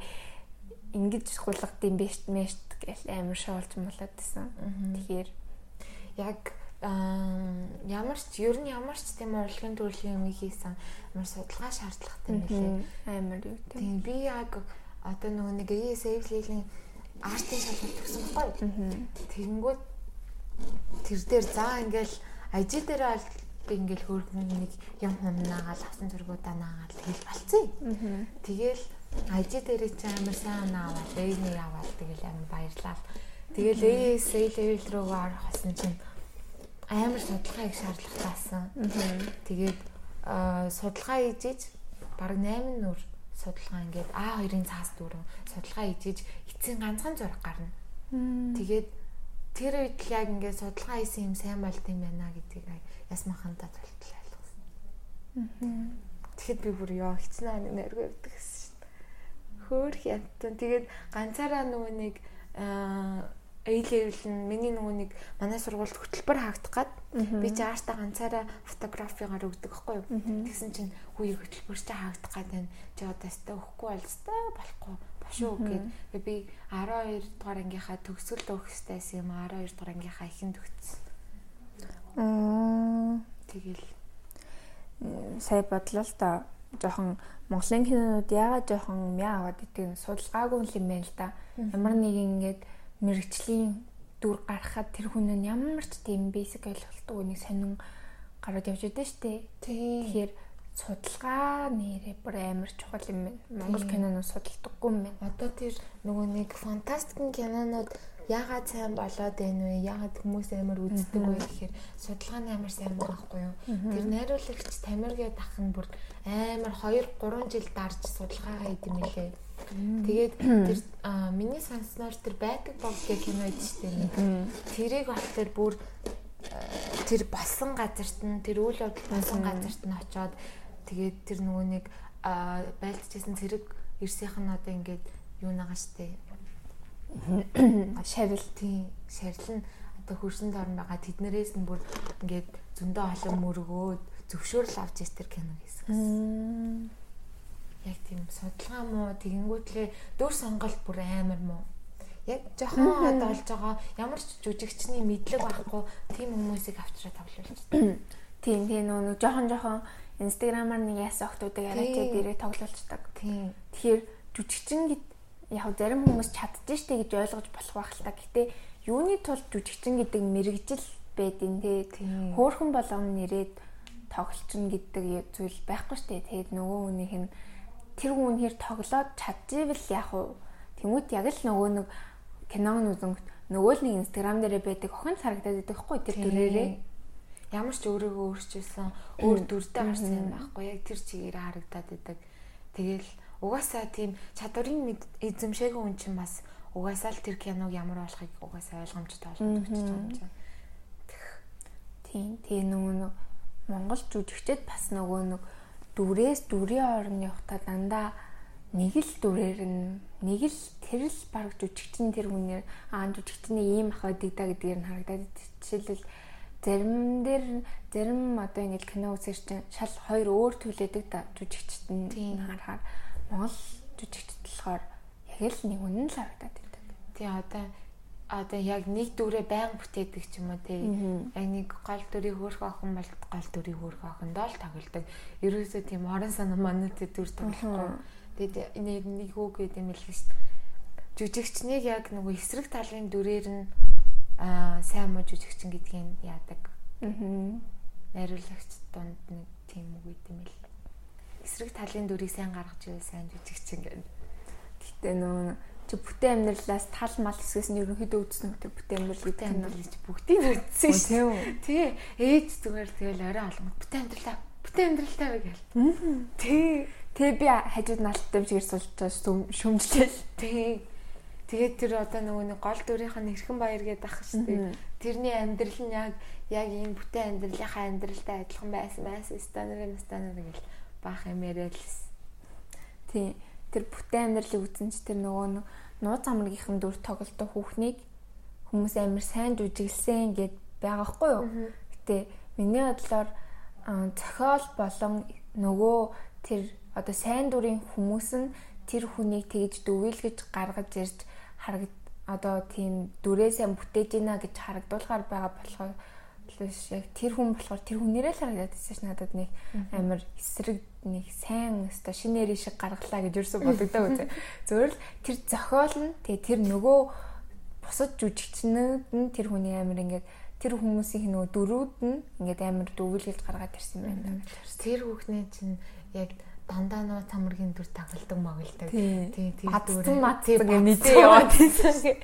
Ингэж гулгад юм биш мэш гэл амар шоолж молоод байсан. Тэгэхээр яг ямар ч ер нь ямар ч тийм урлагийн төрлийн юм хийсэн амар судалгаа шаардлагатай юм билээ. Амар юу тийм. Би яг одоо нөгөө нэг ESF-ийн артын шалгалт төгсөн байхгүй. Тэгэнгүүт тэр дээр заа ингээл ажи дээр бол би ингээл хөөргөн нэг юм хумнаагаал авсан зургуудаа наагаал тэгэл болцсон. Тэгэл ажи дээр чи амар сайн наавал ээний яваал тэгэл амар баярлал. Тэгэл ээс level руу орохсон чинь амар судалгаа их шаардлагатайсан. Тэгээд судалгаа хийж баг 8 нүр судалгаа ингээд А2-ын цаас дүүрэн судалгаа хийж эцсийн ганцхан зураг гарна. Тэгээд тэр үед л яг ингээд судалгаа хийсэн юм сайн болт юм байна гэдгийг ясмахантаа тултлаа ойлгосон. Тэгэхэд би бүр ёо хичнээн нэргүй өгдөг гэсэн шин. Хөөх янтан. Тэгээд ганцаараа нөгөө нэг аа A-level нь миний нөгөө нэг манай сургуульд хөтөлбөр хаагдах гад би чи аартаа ганцаараа фотографигаар өгдөг байхгүй юу. Тэгсэн чинь хүү хөтөлбөр чи хаагдах гад байна. Чи одоо өстө өгөхгүй бол өстө болохгүй бошуу гэд. Би 12 дугаар ангийнхаа төгсгөл өгөх хэрэгтэйсэн юм 12 дугаар ангийнхаа ихэнд өгсөн. Аа. Тэгэл. Сая бодлоо л та жоохон Монголын кинонууд яагаад жоохон мяа аваад идэг нь судалгаагүй юм байна л да. Ямар нэг ингээд мэрэгчлийн дүр гаргахад тэр хүн нь ямар ч тийм бэсик ойлголтгүй нэг сонин гараад явж идэв штэ. Тэгэхээр судалгаа нэрээ бүр амар чухал юм байна. Монгол кинонууд судалдаггүй юм байна. Одоо тэр нөгөө нэг фантастикийн кинонууд яагаад сайн болоод байна вэ? Яагаад хүмүүс амар үздэг вэ гэхээр судалгааны амар сайн байхгүй юу? Тэр найруулагч Тамиргээ дахин бүр амар 2 3 жил дарж судалгаа хийдэм билээ. Тэгээд тэр миний сонсноор тэр байдаг баг гэх кино штэ нэг. Тэрийг болохоор бүр тэр болсон газарт нь тэр үйл явдал болсон газарт нь очоод тэгээд тэр нөгөө нэг байлдчихсан цэрэг ирсийнх нь одоо ингээд юу нагаа штэ шарил тийм шарил нь одоо хөрсөн дорн байгаа тэднэрээс нь бүр ингээд зөндөө олон мөргөөд зөвшөөрөл авч иртэр кино гэсэн. Яг тийм судалгаа муу тэгэнгүүтлээ дүр сонголт бүр амар муу. Яг жоохон одоо болж байгаа ямар ч жүжигчний мэдлэг байхгүй тийм хүмүүсийг авчраа тоглуулж. Тийм тийм нөө жоохон жоохон инстаграмаар нэг яасан охтуудыг арайчаад ирээ тоглуулцдаг. Тэгэхээр жүжигчин гэд яг зарим хүмүүс чаддсан штэ гэж ойлгож болох байх л та. Гэтэ юуны тулд жүжигчин гэдэг мэрэгжил байдیں۔ Тэ хөөхөн болгоно нэрээд тоглолчин гэдэг зүйл байхгүй штэ. Тэгээд нөгөө хүнийх нь тэр хүн хэр тоглоод чадчихвэл яг уу тэмүүт яг л нөгөө нэг кинон үзэн нөгөө л нэг инстаграм дээр байдаг охин харагдаад байдаг хгүй тэр дүрээрээ ямар ч өөрийгөө өөрчилсөн өөр дүртэй гарсан юм байхгүй яг тэр чигээр харагдаад байдаг. Тэгэл угаасаа тийм чадварын эзэмшээгүй хүн чинь бас угаасаа л тэр киног ямар болохыг угаасаа ойлгомжтой болгож өгч байгаа юм чинь. Тийм. Тэгээ нөгөө Монгол жүжигчд бас нөгөө нэг дүрээс дүрийн орны явахта дандаа нэг л дүрээр нь нэг л тэр л баг жүжигчин тэр хүнээр аа жүжигчний ийм ах байдаг да гэдгээр нь харагдаад жишээлбэл зарим дээр зарим одоо ингэ кино үзэж чинь шал хоёр өөр төлөөдөг да жүжигчт нь харахаар Монгол жүжигчд болохоор яг л нэг үнэн л харагдаад байдаг. Тий одоо одоо яг нэг дүрээ байнга бүтээдэг ч юм уу тий. Яг нэг гол дүрийг хөөрх охин бол гол дүрийг хөөрх охиндоо л тоглодог. Ерөөсөө тийм орон санаа манайтай дүр тоглохгүй. Тэгээд нэг нэг үг гэдэг юм л шүү дээ. Жүжигчнийг яг нөгөө эсрэг талын дүрээр нь аа сайн муу жүжигчин гэдгийг яадаг. Аа. Найруулагч донд нэг тийм үг гэдэг юм л эсрэг талын дүрийг сайн гаргаж ивэл сайн жүжигчин гэнэ. Гэтэ нөө чи бүтээн амьдралаас тал мал хэсгээс нь ерөнхийдөө үзсэн тэр бүтээн амьдрал гэдэг нь бол бүгдийг үзсэн шүү дээ. Тэгээ ээж зүгээр тэгэл орой алгад бүтээн амьдралаа бүтээн амьдралтай вэ гээл. Тий. Тэгээ би хажууд наалттай чигээр суулж байгаа шүмжлээл. Тий. Тэгээд тэр одоо нөгөө нэг гол дүрийнх нь хэрхэн баяр гэдэг ах шүү дээ. Тэрний амьдрал нь яг яг ийм бүтээн амьдралынхаа амьдралтай адилхан байсан байсан стандарт стандарт гэл баах юм яриалс. Тий. Тэр бүтээн амьдралыг үзэн ч тэр нөгөө нууц амрагийнхан дүр тоглолтоо хүүхнийг хүмүүс амар сайн жүжиглсэн гэд байгаа хгүй юу. Гэтэ миний бодлоор зохиол болон нөгөө тэр одоо сайн дүрийн хүмүүс нь тэр хүнийг тэгж дөвөлгөж гаргаж ирж харагд одоо тийм дүрээсээ бүтээж ийна гэж харагдуулахаар байгаа болохоор яг тэр хүн болохоор тэр хүнээрээ л харагдаад байсан ш надад нэг амар эсрэг нэг сайн өстой шинээр шиг гаргалаа гэж ерөөсө бодогдоо үзээ. Зөвөр л тэр зохиол нь тэгээ тэр нөгөө бусад жүжигчнүүд нь тэр хүний амар ингээд тэр хүмүүсийн нөгөө дөрүүд нь ингээд амар дөвөлгөлж гаргаад ирсэн юм байна. Тэр хүүхний чинь яг дандаа нөө цамргийн дүр тагалдаг моглдог. Тий, тэр дүр гэх мэдээ яваад байсан.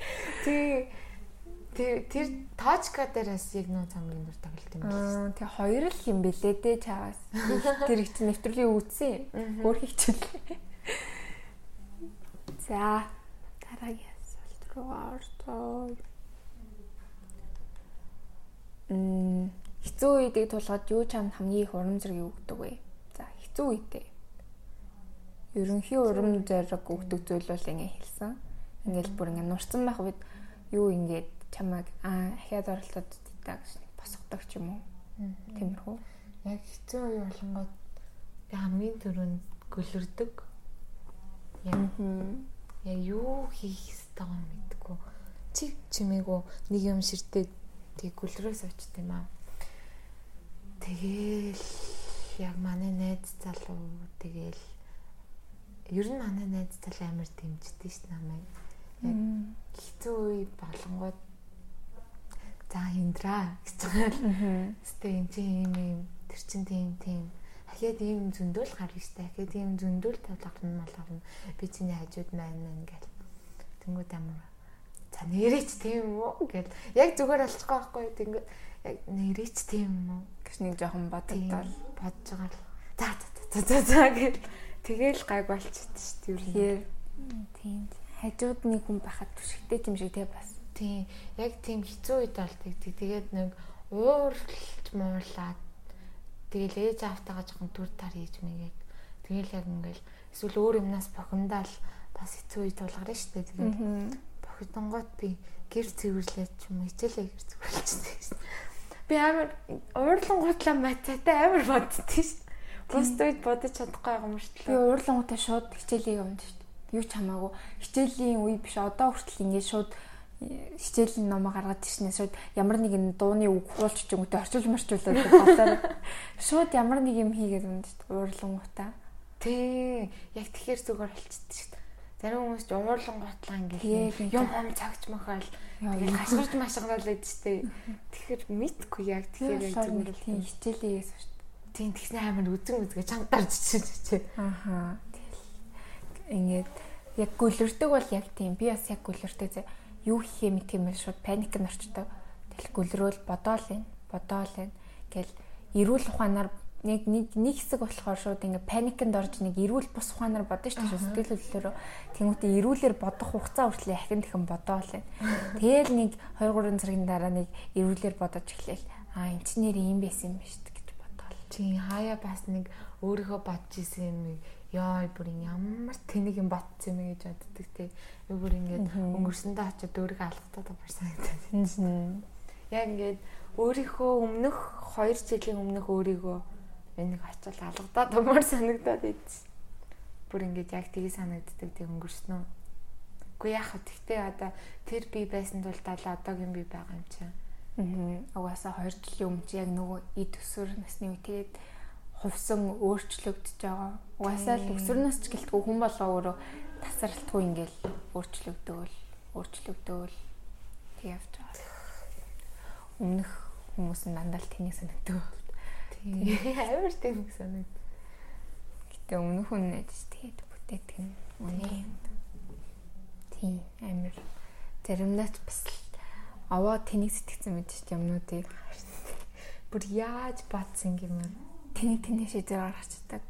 Тий Тэр тэр точка дээрээс яг нөө цамгийн дүр тоглолт юм байна. Тэгээ хоёр л юм бэлээ дээ чаас. Тэр их чинь нэвтрүүлгийг үзсэн. Өөр хийчихлээ. За дараагийн асуулт руу орцоо. Мм хэцүү үедийг тулгаад юу чамд хамгийн их урам зориг өгдөг вэ? За хэцүү үедээ. Ерөнхий урам зориг өгдөг зүйл бол ингэ хэлсэн. Ингээл бүр ингэ нурсан байх үед юу ингээд чамайг аа ахиад оролцоод даа гэж босгодог ч юм уу. Тиймэрхүү. Яг хэцүү үе болонгод хамгийн түрүүнд гөлөрдөг. Яг яг юу хийх ёстойгоо мэдгүй. Чиг чимээгүй нэг юм ширтээ тийг гөлрөөс очт юм аа. Тэгээл яг манай найз залуу тэгээл ер нь манай найз залуу амар дэмждэг ш намайг. Яг хэцүү үе болонгууд за хиндраа гэж байгаа. Гэтэ энэ чинь юм юм тэр чин тийм тийм ахиад ийм зөндөл гарна штэ. Ахиад ийм зөндөл талгарна малгарна. Би чиний хажууд маань маань гэл. Тэнгүүд амар за нэрээч тийм үү гэл. Яг зүгээр алчихгүй байхгүй. Тэнгүүд яг нэрээч тийм үү гэж нэг жоохон бодогдол бодож байгаа л за за за за гэл тэгэл гайг болчихсон шүү дээ. Тийм. Хажууд нэг хүн байхад түшигтэй юм шиг те бас. Тийм. Яг тийм хэцүү үед болдог. Тэгээд нэг ууралж муурлаад тэгэл ээж автагаа жоохон түр тар хийж мэгээд тэгэл яг ингээл эсвэл өөр юмнаас бохимдаал бас хэцүү үед тулгарна шүү дээ. Тэгээд бохидонгот би гэр цэвэрлээд ч юм хичээлээ гэр цэвэрлчихсэн би амар уурлан гутлаа мататай амар боддөө шүү. Бус үед бодож чадахгүй юм шүү. Би уурлан гутаа шууд хичээлээ явна шүү. Юу ч хамаагүй. Хичээлийн үе биш одоо хүртэл ингээд шууд э, хичээлийн номоо гаргаад ирснээр шууд ямар нэгэн дууны үг хуулч ч юм уу орчуулж марчуулаад бодлоо. Шууд ямар нэг юм хийгээд байна шүү. Уурлан гутаа. Тий. Яг тэгэхээр зүгээр болчихсон шүү. Зарим хүмүүс ч уурлан готлаа ингээд юм хам цагч махаал тэгээд хашгирч машгаал байдаг штэ. Тэгэхээр мэдгүй яг тэгэхээр зүгээр тийм хичээлээс шүү. Тийм тэгснэ амар үзэн үзгээ чангарч чичээ. Ахаа. Ингээд яг гүлэрдэг бол яг тийм би бас яг гүлэрдэг. Юу хийхээ мэт юм шууд паник нь орчдог. Тэгэл гүлрөөл бодоол юм. Бодоол юм. Гэл эрүүл ухаанаар нэг нэг нэг хэсэг болохоор шууд ингээ паникнд орж нэг эрүүл бус ухаанаар бодно шүү дээ сэтгэл хөдлөлөөрөө тэнгуүтээ эрүүлэр бодох хугацаа хүртэл ахин тэхэн бодоол байна. Тэгэл нэг 2 3 цагийн дараа нэг эрүүлэр бодож эхлээл аа эн чинь нэр юм байсан юм гэж бодоол. Чи хаяа бас нэг өөрийнхөө бодож исэн юм ёо бүр ямар тэнэг юм ботсон юм гэж боддог те. Бүр ингээд өнгөрсөндөө очиод өөрийгөө алгатаад барсан гэдэг. Яг ингээд өөрийнхөө өмнөх 2 жилийн өмнөх өөрийгөө энийг очил алгадаад умаар санагдаад идсэн. Бүр ингээд яг тгий санагддаг тэг өнгөрснөө. Үгүй яах вэ? Тэгтээ одоо тэр би байсан тул даа одоогийн би байгаа юм чинь. Аа. Угаасаа 2 жилийн өмнө яг нөгөө эд өсвөр насны үе тэгээд хувсан өөрчлөгдөж байгаа. Угаасаа л өсвөрнөөс ч гэлтгүй хүн болоо өөрөө тасралтгүй ингээл өөрчлөгдөөл өөрчлөгдөөл тэг явж байгаа. Өмнөх хүмүүс нь дандаа л тэнийг санагддаг. Амар тийм санагд. Гэтэ өмнөх хүн найз тэгээд бүтээдэг нь үнэ. Тийм амар заримдаа бас аваа тэнийг сэтгцэн мэдэж юмнуудыг бүр яаж батсан юм бэ? Тэнийг тэний шийдээр гаргацдаг.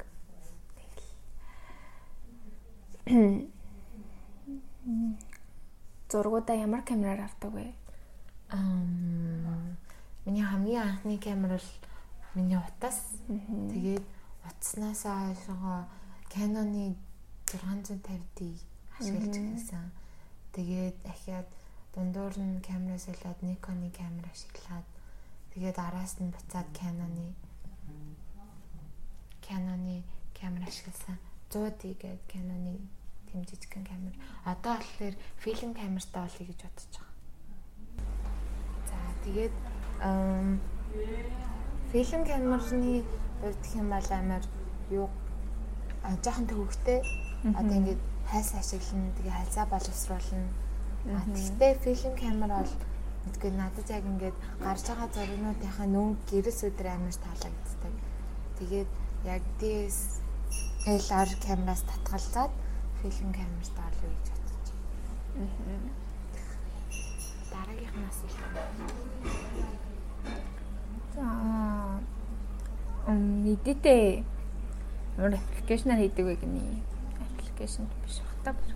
Зургуудаа ямар камераар авдаг вэ? Аа миний хамгийн анхны камер бол миний утас. Тэгээд утаснасаа хойшоо Canon-ы 650D ашиглаж байсан. Тэгээд ахиад дундуур нь камера солиод Nikon-ы камер ашиглаад тэгээд араас нь буцаад Canon-ы Canon-ы камер ашигласан. 100D гээд Canon-ы тэм жижигхэн камер. Одоо болохоор фильм камертай болъё гэж бодож байгаа. За тэгээд Фильм камерны хувьд юм бол амар юу жоохон төвөгтэй. Одоо ингээд хайс ашиглана, тэгээ хайсаа боловсруулна. А тэгтээ фильм камер бол мэдгүй надад яг ингээд гарч байгаа зургуудынхаа нүүн гэрээс өдр амар таалагддаг. Тэгээд яг DS LR камераас татгалзаад фильм камерт орлоо гэж бодож байна. Дараагийнхнаас л За эдитээ ямар аппликейшнаар хийдэг вэ гинэ? Аппликейшн биш хата бүр.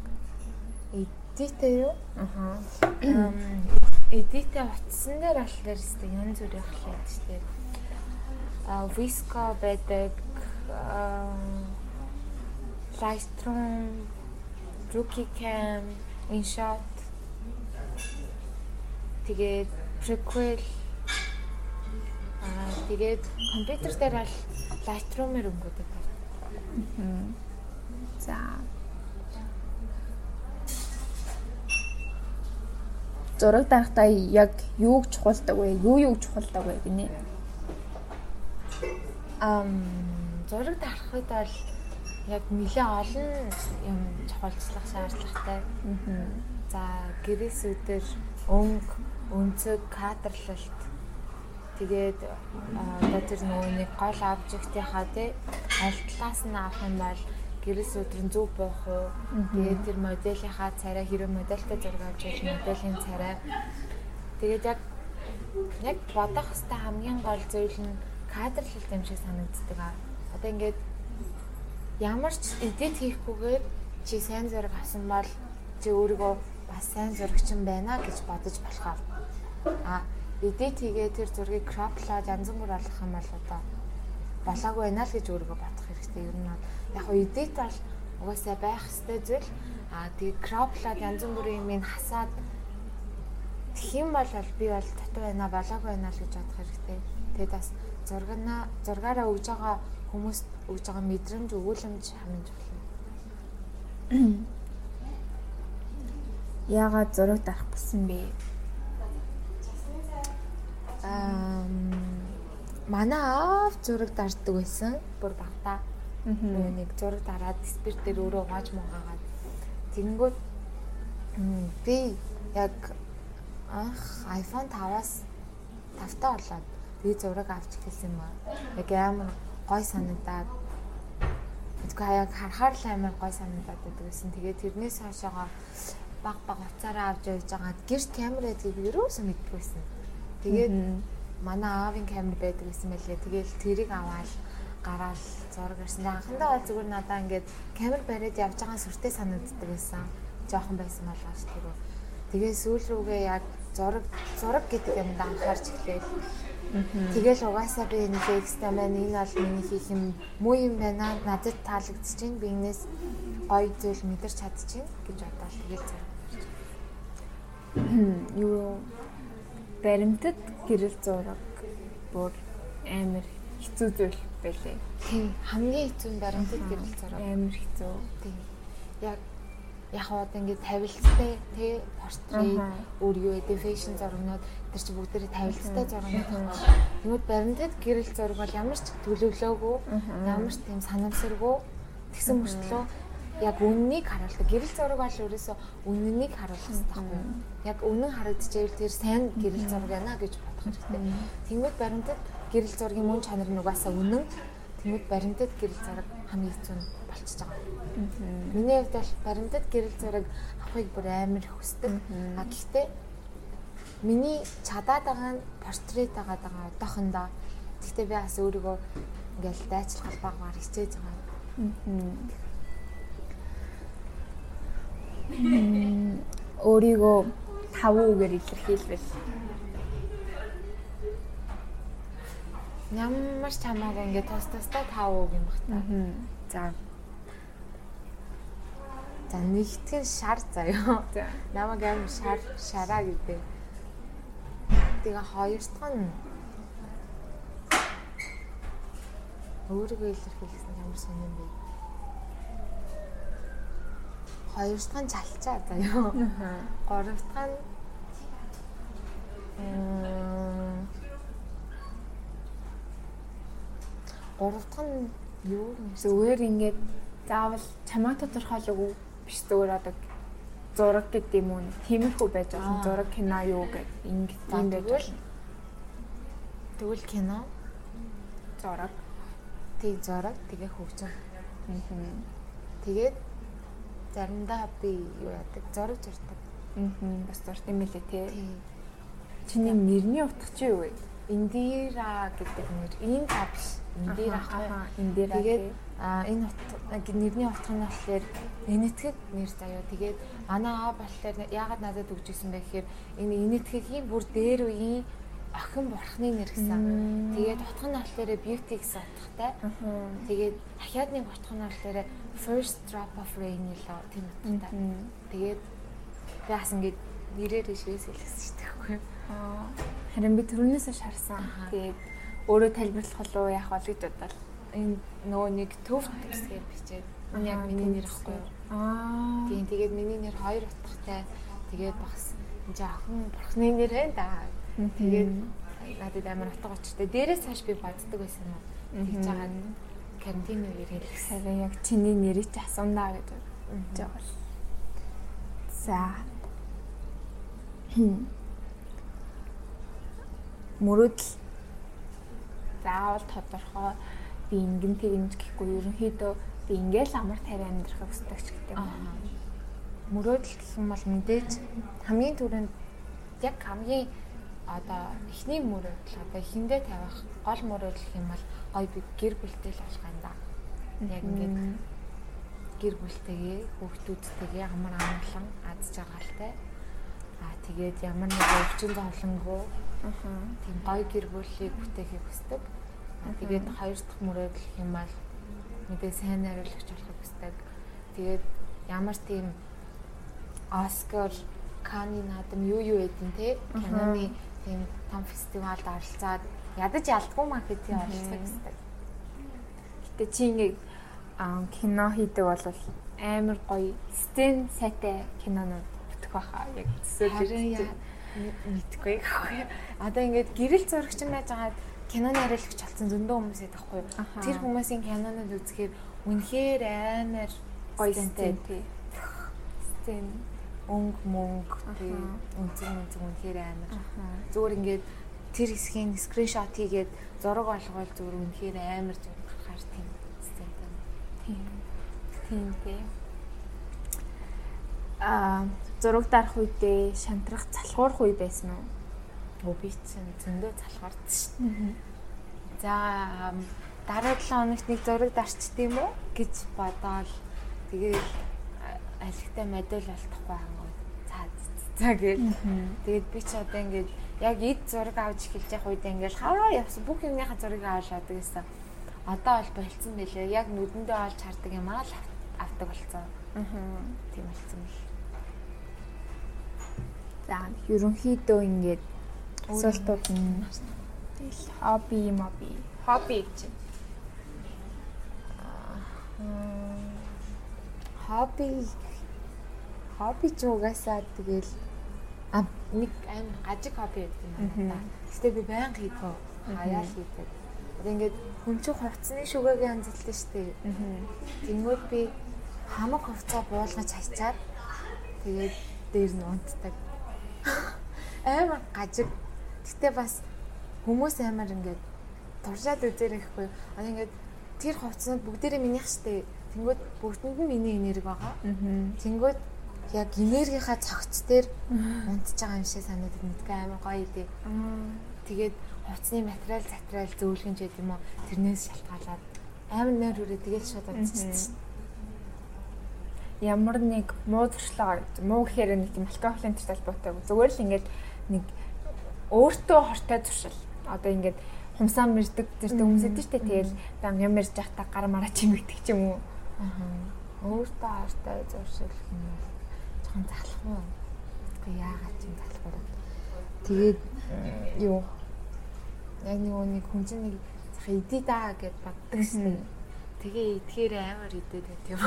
Эдитээ юу? Аха. Эдитээ утсан дээр болохоор өстэй янз бүр явах л шүү дээ. А Visco байдаг Lightroom, Rookie Cam, InShot тэгээд Prequel аа тэгээд компьютер дээр бол Lightroom-ээр өнгөдөг. За. Зураг дарахтаа яг юуг чухалдаг вэ? Юу юуг чухалдаг вэ гинэ? Ам зураг дарахад бол яг нэлээ олон юм чухалчлах шаардлагатай. За гэрээсүүдэр өнгө, өнцөг, кадрлалт тэгээд одоо тэр нөгөө нэг гол обжектийнхаа тий аль талаас нь авах юм бол гэрээс өдрөн зөв буух уу? Тэгээд тэр модельийнхаа царай хэрэв модельтэй зураг авч байж моделийн царай. Тэгээд яг яг бодох хэвээр хамгийн гол зүйл нь кадрлалт юм шиг санагддаг а одоо ингээд ямар ч эдит хийхгүйгээр чи сайн зураг авсан бол чи өөрийгөө бас сайн зурагчин байна гэж бодож болохоор а эдит хийгээ тэр зургийг кроплоод янз бүр болгох юм бол одоо болоогүй байна л гэж өөрийгөө бодох хэрэгтэй. Ер нь яг хөө эдит бол угаасаа байх ёстой зүйл. А тэгээ кроплоод янз бүрийн юм хасаад тэгэх юм бол би бол татуу байна болоогүй байна л гэж бодох хэрэгтэй. Тэгээд бас зургана зургаараа өгж байгаа хүмүүст өгж байгаа мэдрэмж өгүүлэмж хамж болно. Яагаад зураг дарах гэсэн бэ? Аа манай аав зураг дарддаг байсан. Бүр багтаа. Аа нэг зураг дараад спирт дээр өөрөө угааж муугаад. Тэнгүүд би яг анх iPhone 5-аас 5-таа болоод би зураг авч эхэлсэн юм аа. Яг амар гой санагдаад Тэгэхгүй яг харахаар л амар гой санагдаад байдаг гэсэн. Тэгээд тэрнээс хойшоогоо баг баг уцаараа авч явж байгаад гэрт камер байдгийг ерөөсөө мэдгүй байсан. Тэгээд манай аавын камер байдаг гэсэн мэлээ. Тэгээд тэрийг аваад гараал зураг ирсэн. Анхандаа бол зүгээр надаа ингээд камер бариад явж байгаа сүртэй санагддаг байсан. Жохон байсан болгооч тэрөө. Тэгээд сүүл рүүгээ яг зураг зураг гэдэг юмд анхаарч эхлэв. Тэгэл угаасаа би нэг экстра маань энэ бол миний хийх юм муу юм байна. Надад таалагдчих чинь би энэс гоё зүйл мэдэрч чадчих гэж бодоод тэгэл зэрэг. Юу баримтат гэрэл зураг бүр амар хэцүү зүйл байлээ. Тийм хамгийн хэцүү нь баримтат гэрэл зураг амар хэцүү. Тийм. Яг яг одоо ингээд тавилттай тий портрет өөр юу гэдэг фэшн зурагнууд тэр чи бүгдээрээ тавилттай зурагнууд байна. Тэгмэд баримтад гэрэл зураг бол ямар ч төлөвлөөгүй ямар ч тийм санамсаргүй тэгсэн мөртлөө яг үннийг харуулдаг. Гэрэл зураг бол ерөөсөө үннийг харуулах хэрэгтэй байхгүй юу? Яг үнэн харагдчихвэл тэр сайн гэрэл зураг байна гэж бодох хэрэгтэй. Тэгмэд баримтад гэрэл зургийн мөн чанар нь угаасаа үнэн. Тэгмэд баримтад гэрэл зураг хамгийн хэцүү нь болчихж байгаа. Миний хувьд бол баримтат гэрэл зураг авахыг бүр амар хүсдэг. Гэхдээ миний чадаад байгаа нь портрет агаад байгаа одоохондоо. Гэхдээ би бас өөрийгөө ингээл дайчлах багаар хичээж байгаа. Өөрийгөө тав үгээр илэрхийлвэл Ямар ч хамаагүй ингээд тас тастаа тав үг юм бах та. За За нэгтгэн шар заяа. Намаг аим шар шараа гэдэг. Тэгээ хоёр дахь нь өөрийгөө илэрхийлсэн ямар сонирн бэ? Хоёр дахь нь чалчаа заяа. Гурав дахь нь гурав дахь нь юу зүгээр ингээд заавал чамаа тодорхойлоогүй биш зүгээр одоо зураг гэдэг юм уу? Тиймэрхүү байж болно. Зураг кино юу гэдэг. Ингэ юм байж болно. тэгвэл кино? Зураг. Тэг зураг. Тэгээ хөгжим. Тэгээд заримдаа би юу яадаг? Зураг зурдаг. Аа бас зурд юм лээ тий. Чиний нэрний утга чи юу вэ? Индира гэдэг нэр. Энэ та биш. Индира хаа. Индира. Тэгээд а энэ нэрний утга нь болохоор инэтгэг нэр заяа. Тэгээд манай аа болохоор яагаад надад өгч ирсэн бэ гэхээр энэ инэтгэгийн бүр дээр үеийн охин бурхны нэр гэсэн. Тэгээд утга нь болохоор beauty гэсэн утгатай. Тэгээд дахиад нэг утга нь болохоор first drop of rain лөө тийм утгатай. Тэгээд яас ингэж нэрээр ишээс хэлсэн шүү дээ. Аа харин би түрүүнээс шарсан. Тэгээд өөрөө тайлбарлах болов яах бол гэж бодвол энэ нөгөө нэг төвт гэсгээр бичээд энэ яг миний нэр ихгүй юу? Аа. Тийм тэгээд миний нэр хоёр утгатай. Тэгээд багс жоохон бурхны нэр ээ да. Тэгээд надад амар утга учиртай. Дээрээс цааш би боддог байсан юм. Тэгж байгаа карантин үеэр хэлсэн. Яг чиний нэрийг ч асуунаа гэж байгаа. За мөрөдл заавал тодорхой би ингэн тэгнж гэхгүй ерөнхийдөө би ингээл амар тариа амьдрахыг хүсдэг ч гэдэг. Мөрөөдөл юм бол мэдээж хамгийн түрүүнд яг хамгийн одоо эхний мөрөөдөл одоо эхэндээ тавих гол мөрөөдөл юм бол гой би гэр бүлтэй л болох юм да. Яг ингээд гэр бүлтэйгээ хүүхдүүдтэйгээ амар амгалан аз жаргалтай Аа тэгээд ямар нэг өвчин зовлонгүй тийм гоё гэр бүлийг бүтээхийг хүсдэг. Тэгээд хоёр дахь мөрөөдөл юм бол мэдээ сайн найруулагч болохыг хүсдэг. Тэгээд ямар тийм Оскар Кани наадам юу юу эдэн те? Киноны тийм том фестивалд оролцоод ядаж ялдгүй маркетинг оролцохыг хүсдэг. Гэтэ чи ингээд кино хийдэг бол амар гоё стен сайтай кинонууд баха яг төсөөлж мэдгүй гэхгүй. Одоо ингээд гэрэл зурагч юм байж байгаа киноны хариулагч болсон зөндөө хүмүүс байдаг хгүй. Тэр хүмүүсийн кинонод үзэхээр үнэхээр амар гоё сцен тий. Сцен өнг мөнг тий үнцэн үнцэн үнэхээр амар. Зүгээр ингээд тэр хэсгийн скриншот хийгээд зураг олгоод зүгээр үнэхээр амар зураг гарахаар тийм сцентэй. Тийм. Тийм тий. Аа зураг дарах үедээ шантрах залхуурах үе байсан уу? Өө би чинь зөндөө залхуурд шүү дээ. За дараа 7 хоногт нэг зураг дарчт юм уу гэж бодоол тэгээд алигтай модуль болтохгүй хангав. За за гээд тэгээд би ч одоо ингээд яг эд зураг авч эхэлж явах үед ингээд хаваа явсан бүх юмныхаа зургийг аваад гэсэн. Одоо бол болцсон байлээ. Яг нүдэндээ олж хардаг юм аа л авдаг болцсон. Аа. Тийм болцсон бэл. За ерөнхийдөө ингээд асуултууд нь тэгэл хобби моби хобби гэж хобби хобби ч угаасаа тэгэл нэг амар гажиг хобби гэдэг юм байна. Гэтэ би байнга хийдэг. Хаяа хийдэг. Одоо ингээд хүн чинь хувцсны шүгэгийн анзэлтэй шүү дээ. Тэнгүүд би хамаг хувцаа буулгаж хайчаад тэгээд дээр нь унтдаг амар гажиг. Гэтэ бас хүмүүс амар ингээд туршаад үзээрэй гэхгүй. Аа ингээд тэр хувцсанд бүгдээрээ минийх штэ. Тэнгүүд бүгдэнд нь миний энерги байгаа. Тэнгүүд яг энергийнхаа цогц дээр унтж байгаа юм шиг санагдаад мэдгүй амар гоё идэ. Тэгээд хувцсны материал затрал зөөлгөн ч гэдэм үү тэрнээс шалтгаалаад амар нойр хүрээ тэгэл шууд унтчихсан ямар нэг муу туршлага муу гэхээр нэг юм алкоголын туршил талбартай зүгээр л ингээд нэг өөртөө хортой туршил. Одоо ингээд хумсаа мэрдэг зэрэг хүмүүс идэв штэ. Тэгэл баян юм мэрж явахдаа гар мараа чимэгдэг ч юм уу. Аа өөртөө хортой туршил юм бол жоохон залах уу? Үгүй яагаад ч юм залах уу тэгээд юу? Яг нэг хүн чинь нэг зах идэ даа гэд боддог шин тэгээ идэхээр амар идээд байт юм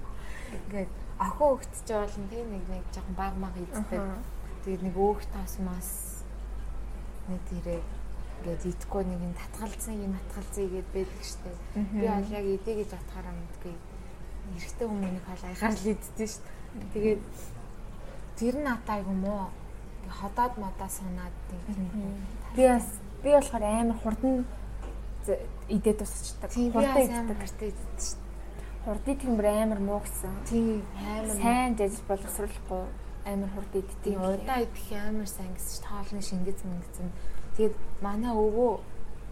ингээд охин өгтөж болно тийм нэг нэг жоохон баг маг иддэг. Тэгээд нэг өөх тас мас нэг тэрэг ингээд идэхгүй нэг юм татгалзсан юм татгалзъя гэд байдаг штэ. Би бол яг идэ гэж бодохоор мэдгүй. Эрэгтэй хүмүүнийг хол аягаар л иддэг штэ. Тэгээд тэр нь атаа айгу мó. Ходоод модаа сунаад тийм. Би бас би болохоор амар хурдан идээд тусчдаг. Хурдан иддэг гэртээ иддэг штэ хурдыг тиймэр амар муу гэсэн. Тийм амар сайн ажил боловсруулахгүй амар хурд иддэг. Удаа идэх амар сайн гэсэн чинь тоолны шингэц мэнгцэн Тэгээд манай өвөө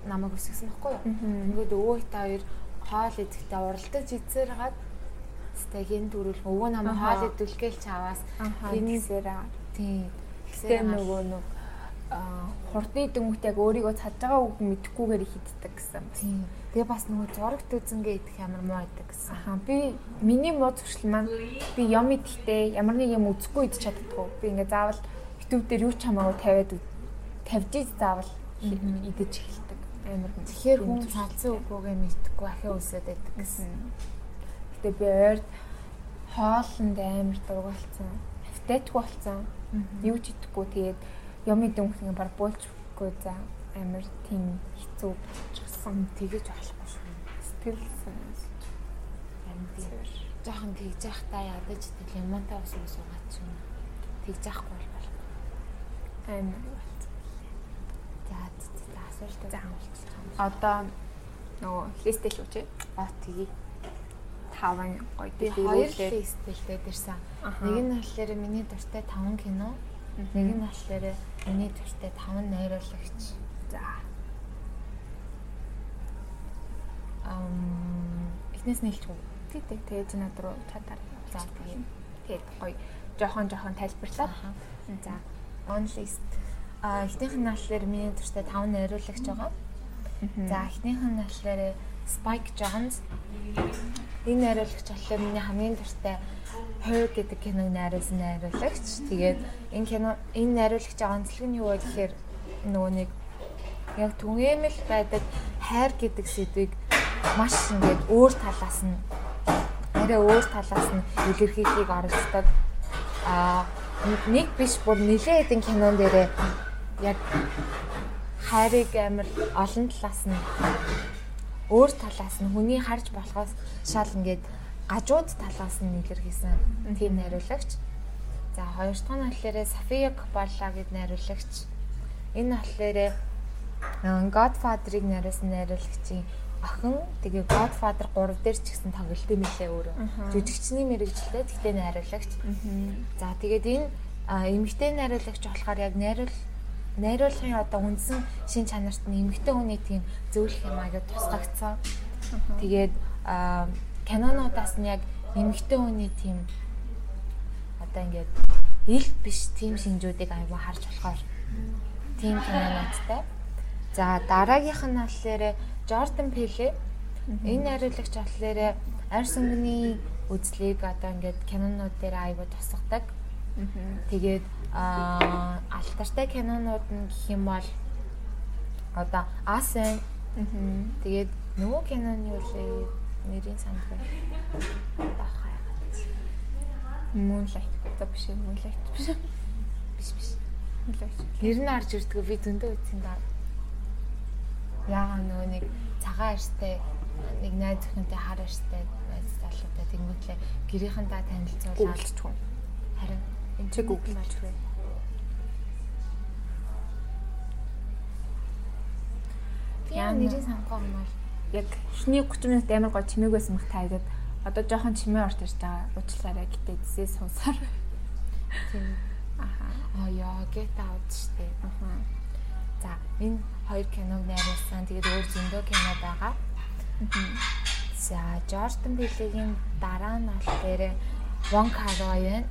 намайг өсгсөн байхгүй юу? Ингээд өвөө та хоёр хоол идэхдээ уралдаж идсээр хагаад Тэстэй хин төрөл өвөө намайг хоол идэвлгээл чаваас хинээсээр тийм. Тэгсээ нөгөө нэг хурдны дөнгөт яг өөрийгөө цадж байгаа үг мэдэхгүйгээр хиддэг гэсэн. Тэгээ бас нөгөө зурагт үзэнгээ идэх ямар муу байдаг гэсэн. Ахаа би миний муу зуршил маань би юм идэхдээ ямар нэг юм үзэхгүй идэж чаддгүй. Би ингээ заавал YouTube дээр юу ч хамаагүй тавиад тавьж заавал идэж эхэлдэг. Амар. Тэгэхээр хүн цалцсан үгүйгээ мэдхгүй ахиа үсээд байдаг гэсэн. Гэтэ би ойрд хоолнд амар дургуулсан. Автайтгүй болсон. Юу ч идэхгүй тэгээд идэн хүн баг буулчихгүй за амар тийм хэцүү болчихсон. Тэгэж болохгүй шүү. Сэтгэл санаас амар тийм жоохон тэгж явах та ядаж тэгэл юмтай ус ус угаад ч юм. Тэгж явахгүй бол. Амар За за асуулт за одоо нөгөө листтэй шүү чи. Аа тгий. Таван гоё тийм хоёр листтэй л дээрсэн. Нэг нь болохоор миний дуртай 5 кино. Нэг нь болохоор миний дуртай 5 найруулагч. За. Ам эхнээс нэлчихв. Тий, тий. Тэгээд над руу чадаар. За тэгээд тэгээд гоё жохон жохон тайлбарлаад. За. On list. А эхнийх нь болохоор миний дуртай 5 найруулагч байгаа. За эхнийх нь болохоор Spike Jonze. Энэ найруулагч болохоор миний хамгийн дуртай Her гэдэг киног найруулсан найруулагч. Тэгээд энэ кино энэ найруулагч онцлог нь юу вэ гэхээр нөгөө нэг яг түгээмэл байдаг хайр гэдэг сэдвийг маш ингээд өөр талаас нь арай өөр талаас нь илэрхийлгийг оролцдог. Аа нэг биш бүр нэлээд хэдэн кинон дээрээ яг хайрыг амар олон талаас нь өөр талаас нь хүний харж болохоос шал ингээд гажууд талаас нь илэрхийлсэн тийм найруулагч. За хоёр дахь нь болохоор София Коппола гэдэг найруулагч. Энэ болохоор Godfather-ыг найруулсан найруулагчийн охин тэгээ Godfather 3 дээр ч гэсэн тоглолтын мэлээ өөрөө. Жүжигчний мэрэгчлээ тэгтээ найруулагч. За тэгээд энэ эмэгтэй найруулагч болохоор яг найруул найруулгын одоо үндсэн шин чанарт нь эмэгтэй хүний тийм зөвлөх юм аяа тусгагдсан. Тэгээд кинонуудаас нь яг эмэгтэй хүний тийм одоо ингээд ил биш тийм шинжүүдийг аяа харж болохоор тийм кинонуудтай. За дараагийнх нь болохоор Jordan Peele энэ найруулагч болохоор арьс өнгөний үзлийг одоо ингээд кинонууд дээр аяа тусгадаг. Тэгээд аа алтартай кинонууд нь гэх юм бол одоо Асен тэгээд нөгөө киноны үлээ нэрийн санд байна. Дахаа. Moonlight одоо биш Moonlight биш. Биш биш. Moonlight. Нэр нь харж ирдгүү би зөндөө үзсэн даа. Яага нөгөө нэг цагаан арьстай нэг найз охинтой хар арьстай найз залуутай тэнгуүтлээ гэрийнхэнтэй танилцуулаад харин Энд чи Google байж вэ? Яа нэрийн санахгүй юм бол яг шний 30 минут амар гоо чимээг байсан мөх таагаад одоо жоохон чимээ орж ирж байгаа. Уучлаарай гэтээ дэсээ суусаар. Тийм. Аха. Аа яа get out штэ. Аха. За энэ хоёр киног найруулсан. Тэгээд өөр зөндөө кино байгаа. За Jordan Peele-ийн дараа нь болохоор Wong Kar-wai байна.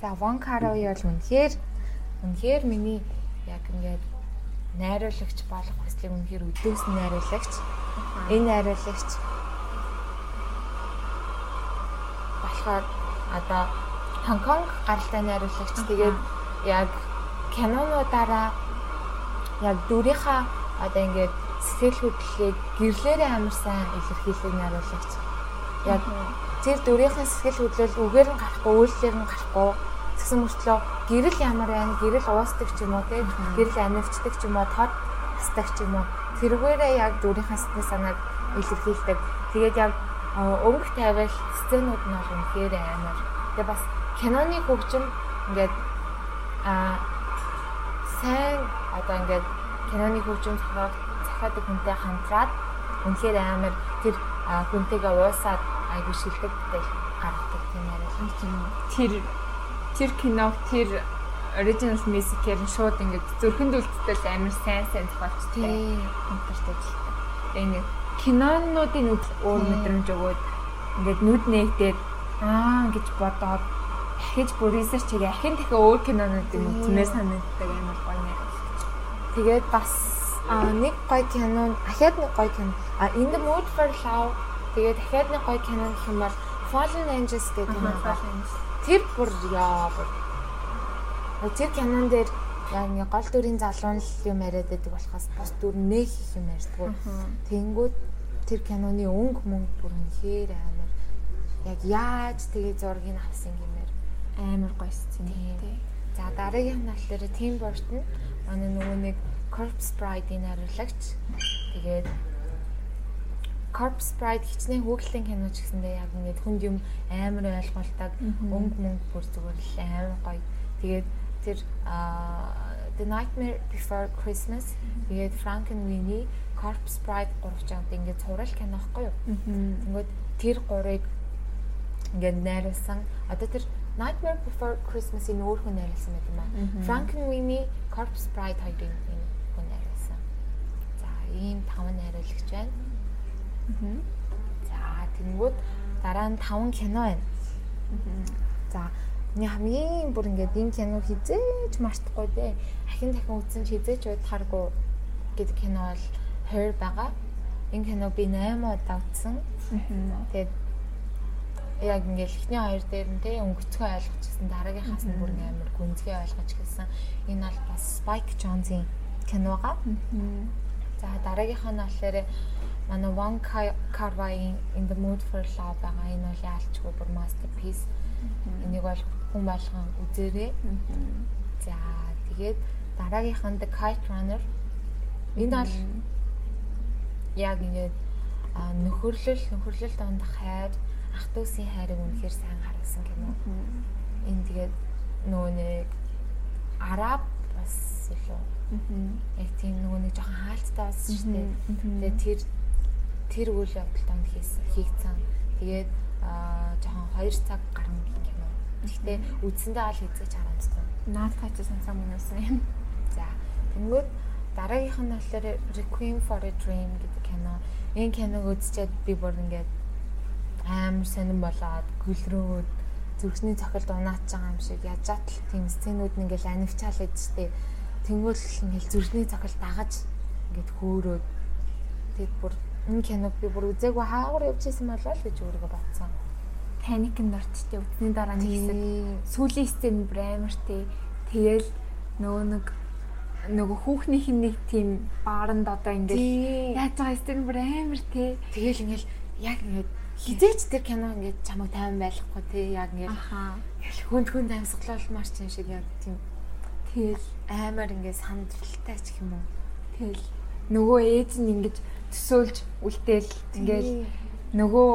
За Wong Kar-wai бол үнэхээр үнэхээр миний яг ингээд найруулагч болох хүслийг үнэхээр өдөөсөн найруулагч. Энэ найруулагч болохоор одоо Хонконг гаралтай найруулагч. Тэгээд яг кинонуудаараа яг дүрийнхаа одоо ингээд сэтгэл хөдлөлийг гэрлээрээ амар сайн илэрхийлэх найруулагч. Яг тэр дүрийнхээ сэтгэл хөдлөл үгээр нь гарахгүй, үйлсээр нь гарахгүй тэгсэн мөртлөө гэрэл ямар байна? Гэрэл уусдаг ч юм уу тийм гэрэл анивчдаг ч юм уу тод хасдаг ч юм уу тэргээрээ яг дүрийнхээ сэтгэл санааг илэрхийлдэг. Тэгээд яг өнгө тавил сценууд нь бол үнэхээр амар. Тэгээ бас киноны хөгжим ингээд а сайн одоо ингээд киноны хөгжим зохиог захиадаг хүнтэй хамтраад үнэхээр амар тэр хүнтэйгээ уусаад айгу шилдэг тэл гаргадаг тийм яриа. Тэр тэр киног тэр original music-ээр шууд ингээд зүрхэнд үлдтэл амар сайн сайн зохиолч тийм интертэй жилтэй. Тэгээ ингээд кинонуудын өөр мэдрэмж өгөөд ингээд нүд нээгдээд аа гэж бодоод дахиж бүр research хийгээ ахин дахин өөр кинонуудын үзмээр санагддаг амар гоё нэр. Тэгээд бас нэг гоё кино, ахаад нэг гоё кино. А In the Mood for Love тэгээд дахиад нэг гоё кино гэх юм бол Fallen Angels гэдэг кино байна. Тэр бүр яа бүр. Тэр кинон дээр яг ингээ гол дүрийн залуун л юм яриад байдаг болохоос бус дүр нэг их юм ярьдгүй. Тэнгүүд тэр киноны өнгө мөнгө бүр үнэхээр амар яг яаж тэгээ зургийг авсан гэмээр амар гоё сцентэй. За дараагийн наал дээр Tim Burton манай нөгөө нэг Corpse Bride-ийн хариулагч. Тэгээд Corpse Bride хичнээн хүүхлийн кино ч гэсэндээ яг ингээд хүнд юм амар ойлголдог өнгө мөнгө бүр зүгээр л амар гоё. Тэгээд тэр The Nightmare Before Christmas тэгээд Frankenweenie Corpse Bride гурав чамд ингээд цуврал кино байхгүй юу? Тэнгүүд тэр гурыг ингээд найруулсан. Одоо тэр Nightmare Before Christmas-ийн өөрхөн найруулсан байт юм аа. Frankenweenie Corpse Bride хоёрын хүн найруулсан. За, ийм таван найруулагч байна. За тэнгүүд дараа нь 5 кино байна. За Миний хамгийн бүр ингээд энэ кино хизээч мартахгүй дээ. Ахин дахин үзсэн ч хизээч удахааргүй гэдэг кино бол Her байгаа. Энэ кино би 8 удаа үзсэн. Тэгээд яг ингээд ихний хоёр дээр нь те өнгөцгөө ойлгочихсон дараагийнхаас нь бүр амар гүнзгий ойлгож гэлсэн. Энэ бол бас Spike Jonze-ийн киногаа. За дараагийнхаа нь болохоор манай One Carvine in the Mood for Love байгаа. Энэ бол яалчгүй бүр masterpiece. Энийг бол хүн болгон үзээрэй. За тэгээд дараагийнх нь The Kite Runner. Энэ бол яг ингээд нөхөрлөл нөхөрлөл донд хайр ах トゥ усын хайрыг үнэхээр сайн харуулсан кино. Энэ тэгээд нөгөө нэг араб бас илүү. Яг тийм нөгөө нэг жоохон хаалттай болсон шүү дээ. Тэгээд тэр тэр үйл явдал донд хийсэн хийгдсэн. Тэгээд аа жоохон 2 цаг гарна гэх юм уу. Гэхдээ үдсэндээ аль хэзээ харамсдаг. Наад тач сансаа мөнөөсөн юм. За тэнгүүд дараагийнх нь болохоор Requiem for a Dream гэдэг кино. Энэ киног үзчихэд би бүр ингээд амар сонирн болоод гүлрөөд зүрхний цохилд унааж байгаа юм шиг яаж атал тийм сценүүд нь ингээл анивчаал идэж штэ. Тэнгүүл ингээл зүрхний цохилд дагаж ингээд хөөрөөд тэгэд бүр энэ киног би бүр үзээгүй хаагур явж исэн болоо л гэж өөрийгөө бодсон. Паникнд орчтой үтний дараа нэг хэсэг сүүлийн сцен бүр амар тий. Тэгэл нөгөө нэг нөгөө хүүхнийх нэг тийм бааранд одоо ингээд яаж байгаа сцен бүр амар тий. Тэгэл ингээл яг ингээд хизээч тэр кино ингээд чамайг тайван байлгахгүй тий яг ингээд хүнд хүнд амьсгалуулмаар ч юм шиг яг тийм тэгэл амар ингээд сандралтай ч юм уу. Тэгэл. Нөгөө ээж нь ингээд төсөөлж үлдээл ингээл нөгөө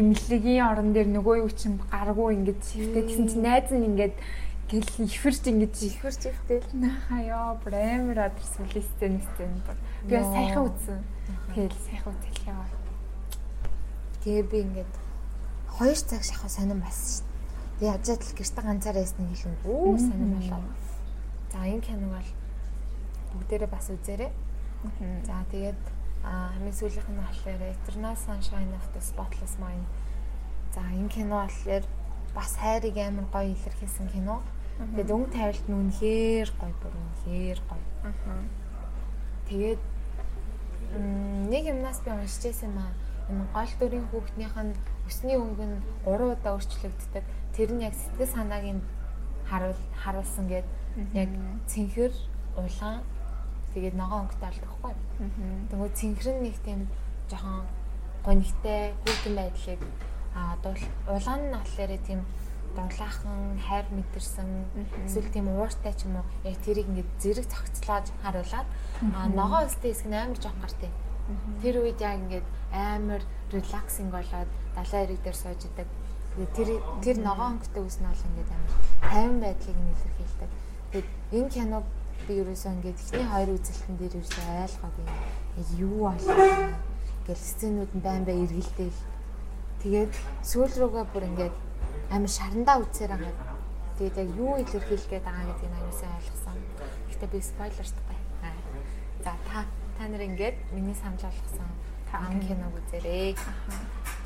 имлэгийн орон дээр нөгөө юу чинь гаргүй ингээд шивтэй гэсэн чинь найз нь ингээд гэл ихвэрч ингээд ихвэрч ихтэл нааха ёо бремер адэр сүлээстэй нэстэй бүр би сайхан үзсэн тэгэл сайхан үзэл яа тэгээ би ингээд хоёр цаг шахах сонирн бас шүү дээ яаж л гэрте ганцаараа ясны хэлэн үү сонирн болоо за энэ киног бол бүгдээрээ бас үзээрэй за тэгээд хамгийн сүүлийнх нь болохоор Eternal Sunshine of the Spotless Mind. За энэ кино болохоор бас хайрыг амар гоё илэрхийлсэн кино. Тэгээд өнгө тайвалт нь үнэхээр гоё бүр үнэхээр гоё. Тэгээд нэг юмнаас би уншижсэн юм аа. Энэ гол дүрийн хүүхднийх нь өсний өнгө нь 3 удаа өөрчлөгддөг. Тэр нь яг сэтгэл санааг нь харуул харуулсан гээд яг цэнхэр улаан Тэгээд ногоон өнгөтэй алдахгүй. Тэгвэл цэнхэр нэг тийм жоохон гонигтай хүүхэн байдлыг аа улаан нь болохоор тийм дулаахан хайр мэдэрсэн эсвэл тийм ууртай ч юм уу яг тэрийг ингээд зэрэг цогцлоож харуулад аа ногоон өстэй хэсэг нь амар жоох гартай. Тэр үед яг ингээд амар релаксинг болоод далайн ирэг дээр сууж идэг. Тэр тэр ногоон өнгөтэй үс нь бол ингээд амар тайван байдлыг нь илэрхийлдэг. Тэгээд энэ киног би ерөөсөө ингээд ихний хоёр үзэлтэн дээр ерөөсөө ойлгоогүй. Юу болов гэл сценүүд нь байн бай эргэлдээл. Тэгээд сүүл рүүгээ бүр ингээд амар шарандаа үцээр байгаа. тэгээд яг юу илэрхийлэх гээд байгаа гэдгийг аюулсан ойлгосон. Гэхдээ би спойлерт бай. За та та нар ингээд миний санал болгосон ан киног үзээрэй.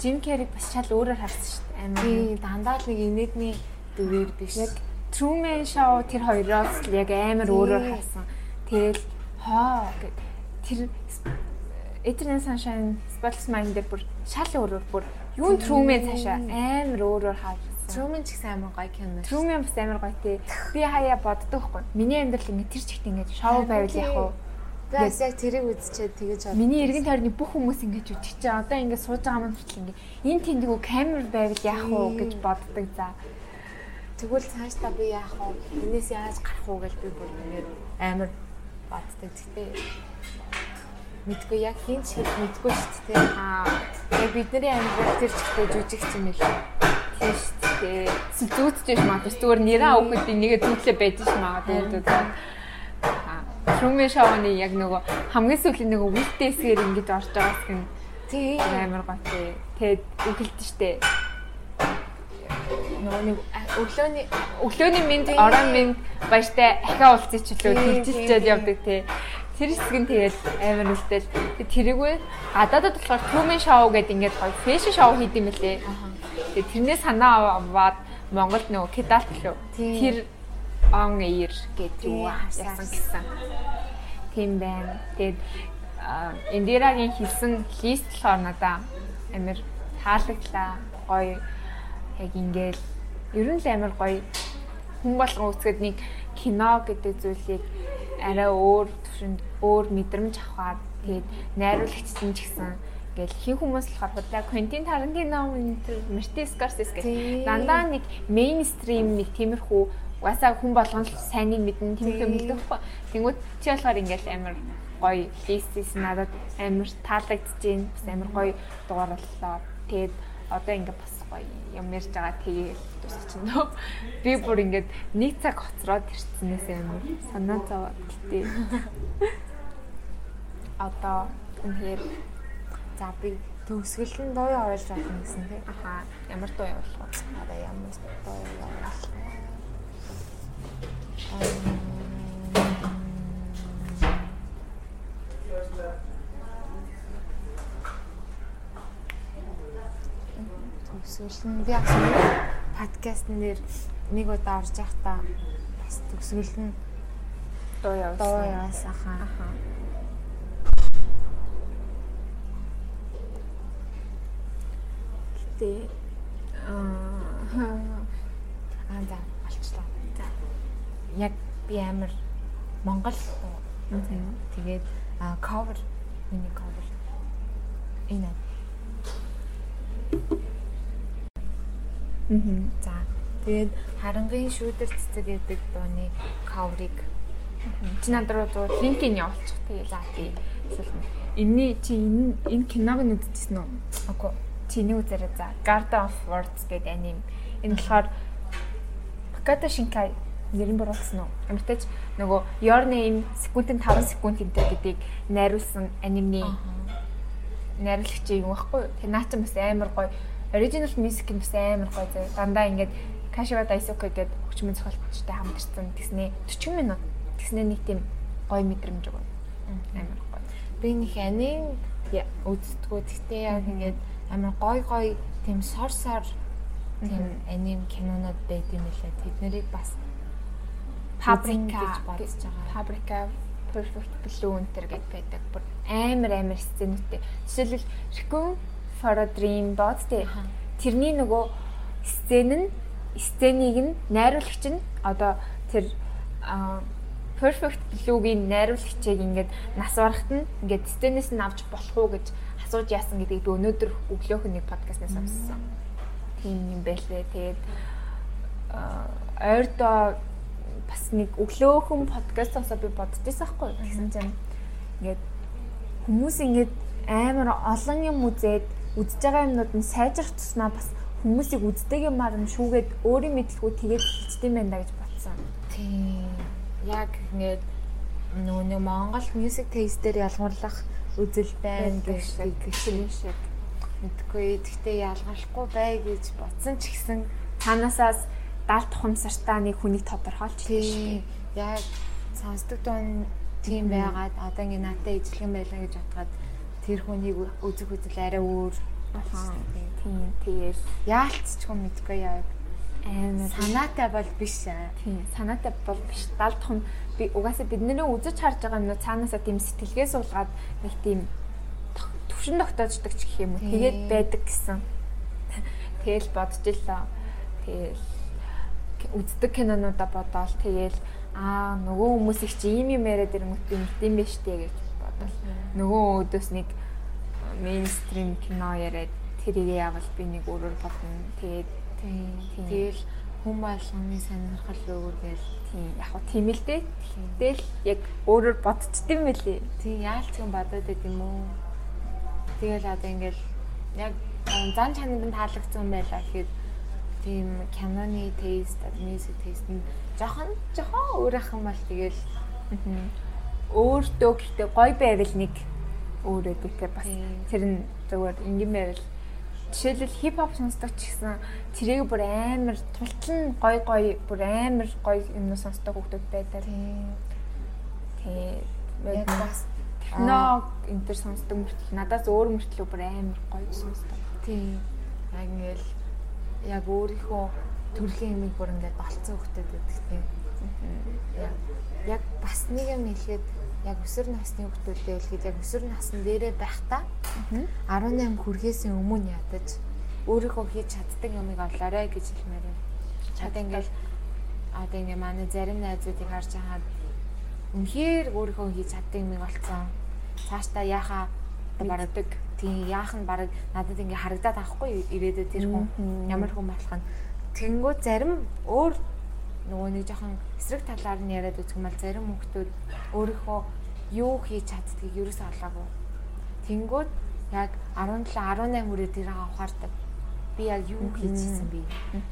Жим Керриг бас шал өөрөөр харсан шүү дээ. Амар. Дандаа л нэг инээдний дүрээр биш. Яг Truman Show тэр хоёроос л яг амар өөрөөр харсан. Тэгэл хоо гэд тэр Eternal Sunshine Spotless Mind дээр бүр шал өөрөөр бүр юун Truman цаашаа амар өөрөөр харсан. Truman ч гэсэн амар гоё кино. Truman бас амар гоё тий. Би хаяа боддог хгүй. Миний амьдрал ингэ тэр чигт ингэ шоу байвал яг уу Тэгээс яг тэрийг үзчихээд тэгэж бод. Миний эргэн тойрны бүх хүмүүс ингэж үтчих чинь одоо ингэ сууж байгаа маань хүртэл ингэ энэ тэндгүү камер байвал яах вэ гэж боддог за. Тэгвэл цаашдаа би яах вэ? Энээс яаж гарах уу гэж би бүр ингэ амар боддог. Гэтэ мэдгүй яг хин ч хэд мэдгүй шүү дээ. Аа яг бидний амьдрал тэр чигтээ жүжиг юм л. Тийм шүү дээ. Зүүцэж магадгүй зүгээр нэрээ авахд нэгэ зүтлээ байж ш магадгүй. Truman Show-ны яг нөгөө хамгийн сүүлийн нөгөө үлдээ эсгээр ингэж орж байгаас гэн тий амар готой. Тэгээд үгэлдэж штэ. Нөгөө нэг өглөөний өглөөний минь орон минь баяртай ахиа уулзчих чөлөө тэлжилчээд явдаг тий. Тэр хэсэг нь тэгээд амар үлдээл. Тэрийгөө гадаадад болохоор Truman Show гэдэг ингээд гоё фэшн шоу хийд юм лээ. Тэгээд тэрнээ санаа аваад Монголд нөгөө Кедалт лөө. Тэр on air гэдэг юу яасан гэсэн. Тийм байна. Тэгээд Индирагийн хэлсэн лист болохоор надаа амир таалагдлаа. Гоё яг ингээл ер нь л амир гоё хүн болгон үзэхэд нэг кино гэдэг зүйлийг арай өөр төвшөнд өөр мэдрэмж авахад тэгээд найруулагчсан ч гэсэн ингээл хин хүмүүс болохоор бодлоо Quentin Tarantino Martin Scorsese гэх дандаа нэг мейнстрим нэг тиймэрхүү угаасаа хүн болгон л сайныг мэднэ тэмдэг мэдээхгүй. Тэнгүүд чи болохоор ингээл амар гоё листис надад амар таалагдчихээн бас амар гоё дугаар боллоо. Тэгээд одоо ингээд бас гоё юм ярьж байгаа тэгээд дуусчихнө. Би бүр ингээд нэг цаг хоцроод ирчихснээс амар санаа зовоод гэтээ. Одоо үнээр за би төгсгөл нь дуу явуулж байна гэсэн тийм. Аха ямар дуу явуулах вэ? Одоо ямар дуу явуулах Төгсгөл нь би бас подкастн дээр нэг удаа орж явахдаа бас төгсгөл нь дуу явуулсан. Дуу явуулсан хаа. Гэтэ аа аа за яг би амар Монгол тэгээд cover миний cover. Энэ Мм. За. Тэгээд харангийн шүүдэр цэцэг гэдэг дууны cover-ыг чи над руу зур линкийг явуулчих. Тэгээд за тий. Энийний чи энэ энэ киног нь үзчихсэн үү? Агүй. Чи энийг үзээрэй за. Garden of Words гэдэг аним. Энэ болохоор Bakata Shinkai нэрийн буруулсан уу? Амтаж нөгөө Your Name секундэд 5 секунд энтэй гэдгийг найруулсан анимны найруулагч юм баггүй. Тэгээ наа чи бас амар гоё. Original music нь бас амар гоё зөө. Дандаа ингээд Kashiwa Daisuke гэдэг хөгжмөн зохиолчтой хамтарсан тэгснээ 40 минут. Тэгснээ нэг тийм гоё мэдрэмж өгнө. Амар гоё. Би нэг аним үздэггүй. Тэгтээ яг ингээд амар гоё гоё тийм сор сор тийм аним кинонууд байд юм лээ. Тэднийг бас Paprika гэж бодож байгаа. Paprika Perfect Blue өнтер гэж байдаг. Бүр амар амар сценүүтэй. Жишээлбэл Requiem for a Dream бод тэ. Тэрний нөгөө сцен нь сценийг нь найруулагч нь одоо тэр Perfect Blue-гийн найруулагчийг ингээд нас барахт нь ингээд сценээс нь авч болох уу гэж асууж яасан гэдгийг би өнөөдөр өглөөх нэг подкастнаас сонссон. Тийм юм байлээ. Тэгээд ойрдоо бас нэг өглөөхөн подкаст сонсоо би бодож байсан хгүй. Тэгсэн чинь ингээд хүмүүс ингээд амар олон юм үзээд үзэж байгаа юмнууд нь сайжрах туснаа бас хүмүүсийг үздэг юмар нь шүүгээд өөрийн мэдлгүй тэгээд хэлцдэм байх да гэж бодсон. Тийм. Яг ингээд нөгөө нэг Монгол music taste дээр ялгуурлах үзэл байна гэж гişин шиг мэдгүй. Гэхдээ ялгархгүй бай гэж бодсон ч гэсэн цаанаасаас даалт ухамсартай нэг хүнийг тодорхойлж тийм яг сонсдог дуун тийм байгаад одоо ингэ надад ижлэгэн байлаа гэж бодоход тэр хүнийг үзэх үзэл арай өөр ахаа тийм тэгэл яалтч юм мэдгүй яг амар санаатай бол биш аа. Тийм санаатай бол биш. Даалдах нь би угаасаа бидний үзэж харж байгаа юм цаанаасаа тийм сэтгэлгээ суулгаад нэг тийм төвшин тогтоождаг ч гэх юм уу. Тэгээд байдаг гэсэн. Тэгэл бодож илаа. Тэгэл үздэг кинонуудаа бодоол тэгэл аа нөгөө хүмүүс их чи ийм юм яриад ирэнгүүт юм биш үү гэж. Нөгөө өдөөс нэг мейнстрим кино яриад тэрийг явал би нэг өөрөөр бодно. Тэгээд Тэгэл хүн болгоны сонирхол өөр гээл тийм яг хөө тийм л дээ. Тэгэл яг өөрөөр бодчихдээ юм билий. Тийм яалч юм бодоод байт юм уу? Тэгэл одоо ингээл яг зан чанарт таалагдсан байлаа гэхэд тийм киноны тест, music тест нь жохон жохон өөрөөх юм бол тэгэл өөртөө гэхдээ гоё байвал нэг өөрөө дүүтэй бас тэр нь зөвөр ингэм байвал жишээлбэл хип хоп сонсдог ч гэсэн тэрийг бүр амар тултал нь гой гой бүр амар гой юм сонсдог хүмүүс байдаг. Тэгээ яг бас техно энтер сонсдог мөртлөө надаас өөр мөртлөө бүр амар гой сонсдог. Тийм. Яг ингээл яг өөрийнхөө төрлийн юмыг бүр ингээд болцсон хөлтөд байдаг тийм. Яг яг бас нэг юм хэлэхэд яг өсвөр насны хүмүүстэй хэлэхэд яг өсвөр насны дээрээ байхдаа 18 хүрхээс өмнө ядаж өөрийнхөө хийж чаддаг юмыг олоорой гэж хэлмээр юм. Чад ингээл одоо ингээ манай зарим найзуудыг харж хаад үнэхээр өөрийнхөө хийж чаддаг юмыг олцсон. Цаашдаа яхаа барагдаг. Тийм яах нь бараг? Надад ингээ харагдаад авахгүй ирээдүйд тэр хүн. Ямар хүн болох нь. Тэнгууд зарим өөр нөгөө нэг жоохон эсрэг талаар нь яриад үзэх юм бол зарим хүмүүс өөрийнхөө юу хийж чаддгийг ерөөсөө олоогүй. Тэнгүүд яг 17 18 хүрээ тэр хаан ухаардаг. Би яг юу хийчихсэн бэ?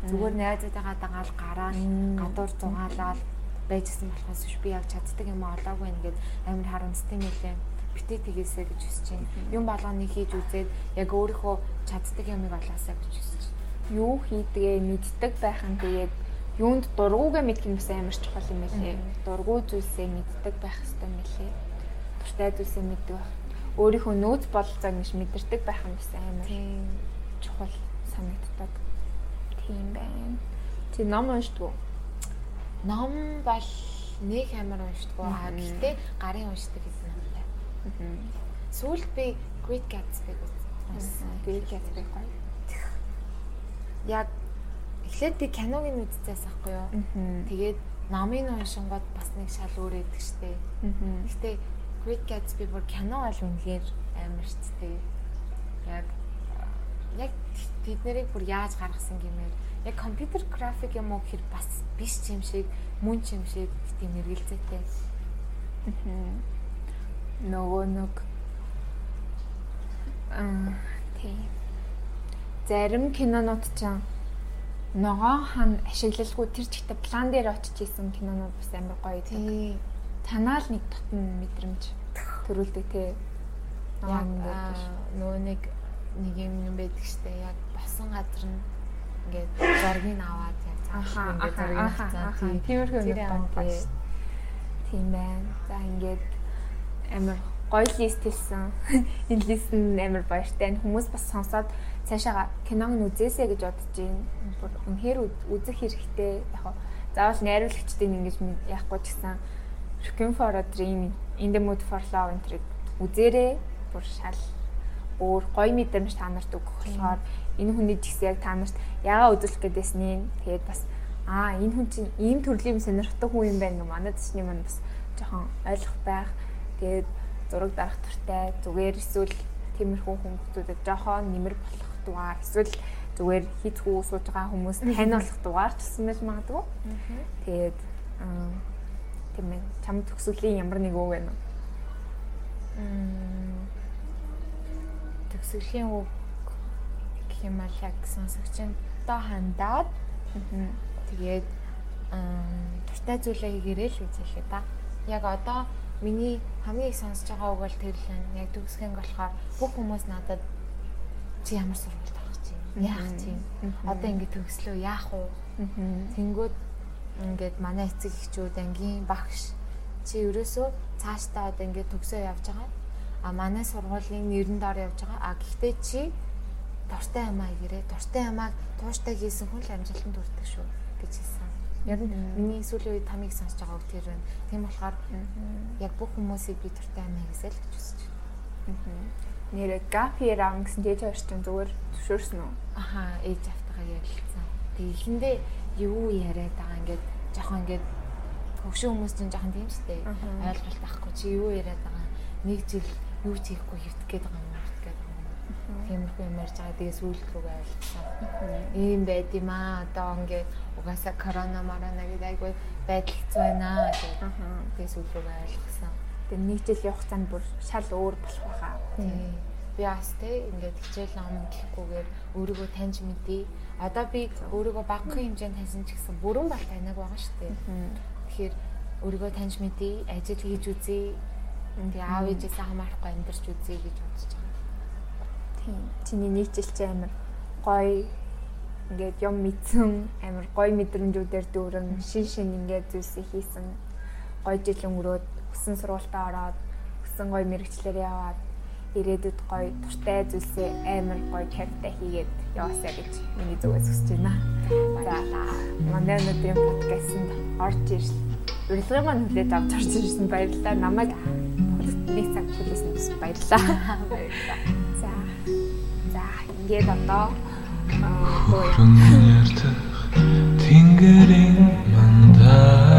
Зүгээр найзуудаагаа дагаал гараал гадуур зугаалаад байжсэн болохоос биш би яг чаддаг юм олоогүй ингээд амар харамстай мэлээ битээ тэгээсэй гэж хүсэж байна. Юм болгоныг хийж үзээд яг өөрийнхөө чаддаг юмыг олоосаа гэж хүсэж байна. Юу хийдгээ мэддэг байх нь тэгээд юунд дургуугаа мэдэх нь бас амар чухал юм байлээ. Дургуй зүйлсээ мэддэг байх хэрэгтэй юм байлээ. Дуртай зүйлсээ мэддэг байх. Өөрийнхөө нөөц бололцоог биш мэдэрдэг байх нь бас амар чухал санагддаг. Тийм байна. Чи ном уншдаг уу? Ном бол нэг амар уншдаг аа. Гэхдээ гарын уншдаг гэсэн юм байна. Сүүлд би Great Gatsby үзсэн. Great Gatsby гоё. Яг эхлээд би киног нь үзчихээс ахгүй юу. Тэгээд номын уншингууд бас нэг шал өөр өгдөг штэ. Гэхдээ Great Gatsby бүр кино бол үнэхээр амар штэ. Яг яг бид нарыг бүр яаж гаргасан гэмээр яг компьютер график юм уу гэхээр бас биш юм шиг мөн юм шиг тийм эргэлзээтэй. Нөгөө нэг аа тий. Зарим кинонууд ч ногоон хан ашиглалгүй тэр чигтээ план дээр очиж исэн кинонууд бас амар гоё тий. Танаа л нэг тутан мэдрэмж төрүүлдэг тий. Яг нөгөө нэг нэг юм байдаг штэ яг басан газар нь ингээд зургийг аваад яг цаашаа ингээд зургийг авсан тиймэрхүү юм байна. Тийм байна. За ингээд амар гоё лист хэлсэн. Энэ лист нь амар баяртай. Хүмүүс бас сонсоод цаашаа киног нь үзээсэй гэж бодож байна. Бүр үнэхээр үзэх хэрэгтэй. Яг заавал найруулагчдын ингэж яахгүй ч гэсэн Looking for a Dream, In the Mood for Love энтрийг үзээрэй. Бүр шал өөр гоё мэдрэмж та нарт өгөх болохоор энэ хүний гэсэн яг та нарт ягаа үзүүлэх гэдээсний тэгээд бас аа энэ хүн чинь ийм төрлийн сонирхдаг хүн юм байна гэх манад чинь маань бас жоохон ойлгох байх. Тэгээд зураг дарах туртай зүгээр эсвэл тиймэрхүү хүмүүсүүдэд жоохон нэмэр болох дугаар эсвэл зүгээр хийцгүү сууж байгаа хүмүүс тань болох дугаар ч гэсэн байж магадгүй. Тэгээд тийм ээ чам төгсгөлийн ямар нэг үг байна уу? Төгсгөлийн үг гэх юм бол яг сонсогчтой хандаад тэгээд туртай зүйлээ хийгэрэй л гэж хэлээ да. Яг одоо миний хамгийн их сонсож байгаа үг бол тэр л яг төгсгэн болохоор бүх хүмүүс надад чи ямар сургуульд авах чинь Яах тийм. Одоо ингэ төгслөө яах вэ? Тэнгүүд ингээд манай эцэг эхчүүд ангийн багш чи ерөөсөө цаашдаа одоо ингээд төгсөө явж байгаа. А манай сургуулийн нэрэн доор явж байгаа. А гэхдээ чи дуртай амаа гэрээ дуртай амааг тууштай хийсэн хүн л амжилтанд хүрдэг шүү гэж хэлсэн. Яг нь миний сүүлийн үед тамиг сонсож байгаа үг тэр байна. Тийм болохоор яг бүх хүмүүсийг би дуртай амаа гэсэл гэж хүсэж байна. Нэрэ гапи рам гэсэн дээд хоёртын зүгээр зөвшөөрсөн үү? Аха ээж автагаа ярилцсан. Тэгээ эхэндээ юу яриад байгаа ингээд жоохон ингээд хөвшин хүмүүс чинь жоохон тийм шүү дээ. Ойлголт авахгүй чи юу яриад байгаа нэг жил юу хийхгүй хөвтөх гээд байгаа юм тиймэрхүү юм ярьж байгаа. Тэгээ сүүлд рүүгээ ойлгосон. Ийм байд юм аа. Одоо ингээд угаасаа корона марана гэдэг айгүй байдал байна гэх. Тэгээ сүүлд рүүгээ ойлгосон. Тэгээ нэг жил явах цаанд бүр шал өөр болох байхаа. Би бас те ингээд хичээл ном гэхгүйгээр өөрийгөө таньж мэдээ. Одоо би өөрийгөө багахан хэмжээнд таньсан ч гэсэн бүрэн бол таньдаг байгаа шүү дээ. Тэгэхээр өөрийгөө таньж мэдээ, ажил хийж үзье. Тэгээ аав ээжээсээ хамаарахгүй амьдарч үзье гэж бодож байгаа. Тийм. Чиний жил чи амар гоё ингээд юм мэдсэн амар гоё мэдрэмжүүдээр дүүрэн шин шин ингээд зүйлсийг хийсэн гоё жил өнгөрөөд өссөн сургуультаа ороод өссөн гоё мэрэгчлэр яваад ирээдүйд гоё туртай зүйлсээ амар гоё капта хийгээд яваасаа гэж миний зүгээс хүсэж байна. За манай өнөөдрийн подкастт орж ирсэн. Урилгын маань хүлээж авч орж ирсэн баярлалаа. Намайг нэг цаг хүлээсэн баярлалаа. Баярлалаа ингээд одоо хөрөн ярдах тэнгэрийн мандалд